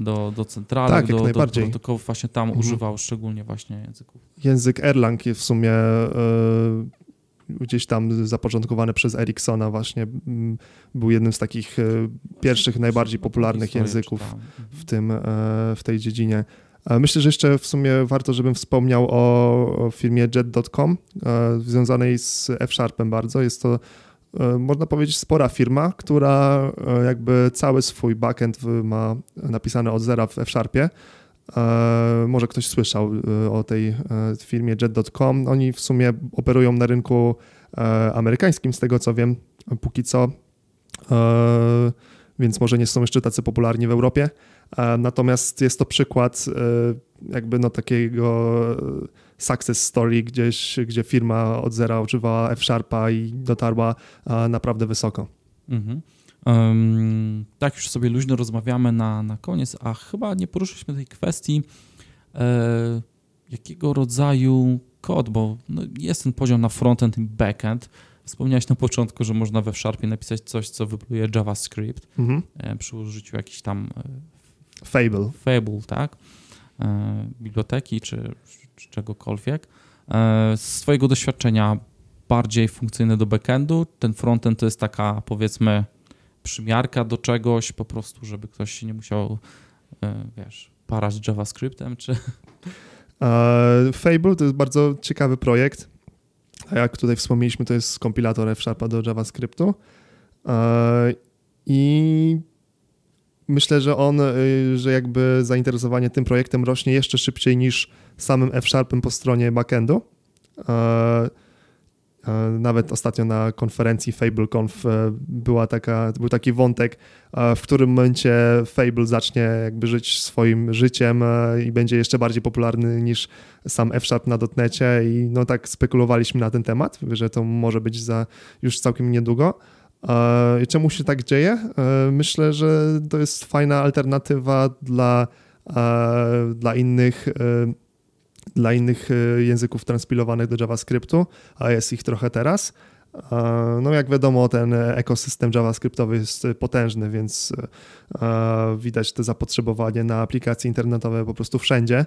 do, do centralek, tak, do, do protokołów właśnie tam mhm. używał szczególnie właśnie języków. Język Erlang jest w sumie e, gdzieś tam zapoczątkowany przez Ericssona właśnie mm, był jednym z takich e, pierwszych, najbardziej popularnych języków w, tym, e, w tej dziedzinie. Myślę, że jeszcze w sumie warto, żebym wspomniał o, firmie jet.com, związanej z F-Sharpem bardzo. Jest to, można powiedzieć, spora firma, która jakby cały swój backend ma napisany od zera w F-Sharpie. E, może ktoś słyszał e, o tej e, firmie jet.com. Oni w sumie operują na rynku amerykańskim, z tego co wiem, póki co, więc może nie są jeszcze tacy popularni w Europie. Natomiast jest to przykład jakby no takiego success story gdzieś, gdzie firma od zera używała F-Sharpa i dotarła naprawdę wysoko. Mhm. Um, tak już sobie luźno rozmawiamy na, na koniec, a chyba nie poruszyliśmy tej kwestii, e, jakiego rodzaju kod, bo no, jest ten poziom na frontend i backend. Wspomniałeś na początku, że można we Sharpie napisać coś, co wypluje JavaScript mhm. e, przy użyciu jakiś tam e, Fable. Fable, tak? E, biblioteki czy, czy czegokolwiek. E, z Twojego doświadczenia bardziej funkcyjny do backendu. Ten frontend to jest taka, powiedzmy, przymiarka do czegoś, po prostu, żeby ktoś się nie musiał, e, wiesz, parać JavaScriptem, czy... Fable to jest bardzo ciekawy projekt. A jak tutaj wspomnieliśmy, to jest kompilator F-Sharpa do JavaScriptu. I myślę, że on, y, że jakby zainteresowanie tym projektem rośnie jeszcze szybciej niż samym F-Sharpem po stronie backendu. E, nawet ostatnio na konferencji FableConf e, była taka, był taki wątek, e, w którym momencie Fable zacznie jakby żyć swoim życiem i będzie jeszcze bardziej popularny niż sam F-Sharp na dotnecie i no tak spekulowaliśmy na ten temat, że to może być za już całkiem niedługo. I czemu się tak dzieje? Myślę, że to jest fajna alternatywa dla, dla innych dla innych języków transpilowanych do JavaScriptu, a jest ich trochę teraz. No jak wiadomo, ten ekosystem JavaScriptowy jest potężny, więc widać to zapotrzebowanie na aplikacje internetowe po prostu wszędzie.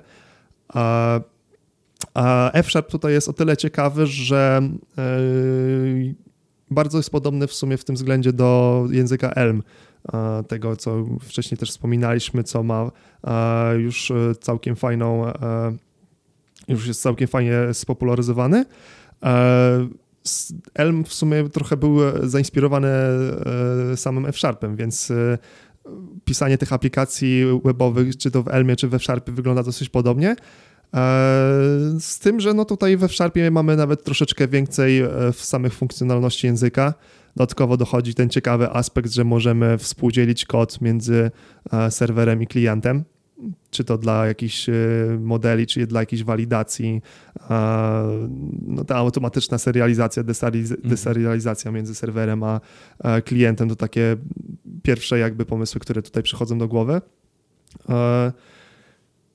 A F-Sharp tutaj jest o tyle ciekawy, że bardzo jest podobny w sumie w tym względzie do języka Elm, tego co wcześniej też wspominaliśmy, co ma już całkiem fajną, już jest całkiem fajnie spopularyzowany. Elm w sumie trochę był zainspirowany samym F-Sharpem, więc pisanie tych aplikacji webowych, czy to w Elmie, czy we F-Sharpie wygląda dosyć podobnie. Z tym, że no tutaj we Sharpie mamy nawet troszeczkę więcej w samych funkcjonalności języka. Dodatkowo dochodzi ten ciekawy aspekt, że możemy współdzielić kod między serwerem i klientem, czy to dla jakichś modeli, czy dla jakiejś walidacji. No ta automatyczna serializacja, deserializacja między serwerem a klientem to takie pierwsze jakby pomysły, które tutaj przychodzą do głowy.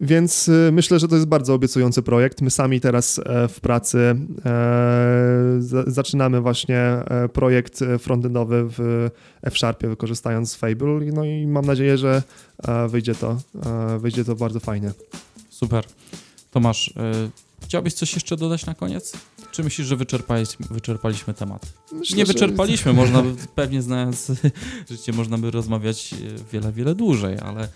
Więc y, myślę, że to jest bardzo obiecujący projekt. My sami teraz e, w pracy e, zaczynamy właśnie e, projekt frontendowy w F-Sharpie, wykorzystując Fable. No i mam nadzieję, że wyjdzie to, wyjdzie to bardzo fajnie. Super. Tomasz, chciałbyś coś jeszcze dodać na koniec? Czy myślisz, że wyczerpaliśmy, wyczerpaliśmy temat? Myślę, nie wyczerpaliśmy, że... można by, pewnie znając życie, można by rozmawiać wiele, wiele dłużej, ale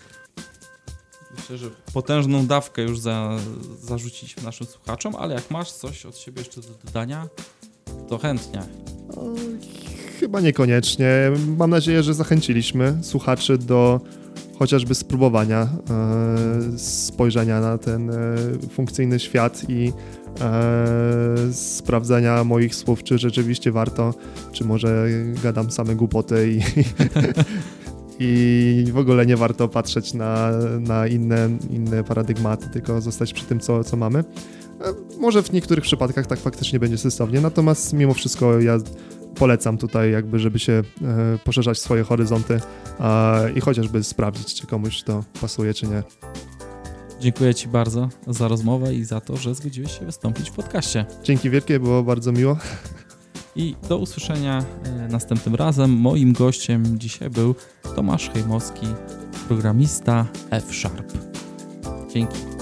Myślę, że potężną dawkę już za, zarzuciliśmy naszym słuchaczom, ale jak masz coś od siebie jeszcze do dodania, to chętnie. Chyba niekoniecznie. Mam nadzieję, że zachęciliśmy słuchaczy do chociażby spróbowania e, spojrzenia na ten e, funkcyjny świat i e, sprawdzenia moich słów, czy rzeczywiście warto, czy może gadam same głupoty i, i w ogóle nie warto patrzeć na, na inne, inne paradygmaty, tylko zostać przy tym, co, co mamy. E, może w niektórych przypadkach tak faktycznie będzie sensownie, natomiast mimo wszystko ja polecam tutaj jakby, żeby się e, poszerzać swoje horyzonty i chociażby sprawdzić, czy komuś to pasuje, czy nie. Dziękuję Ci bardzo za rozmowę i za to, że zgodziłeś się wystąpić w podcaście. Dzięki wielkie, było bardzo miło. I do usłyszenia e, następnym razem. Moim gościem dzisiaj był Tomasz Hejmowski, programista F-Sharp. Dzięki.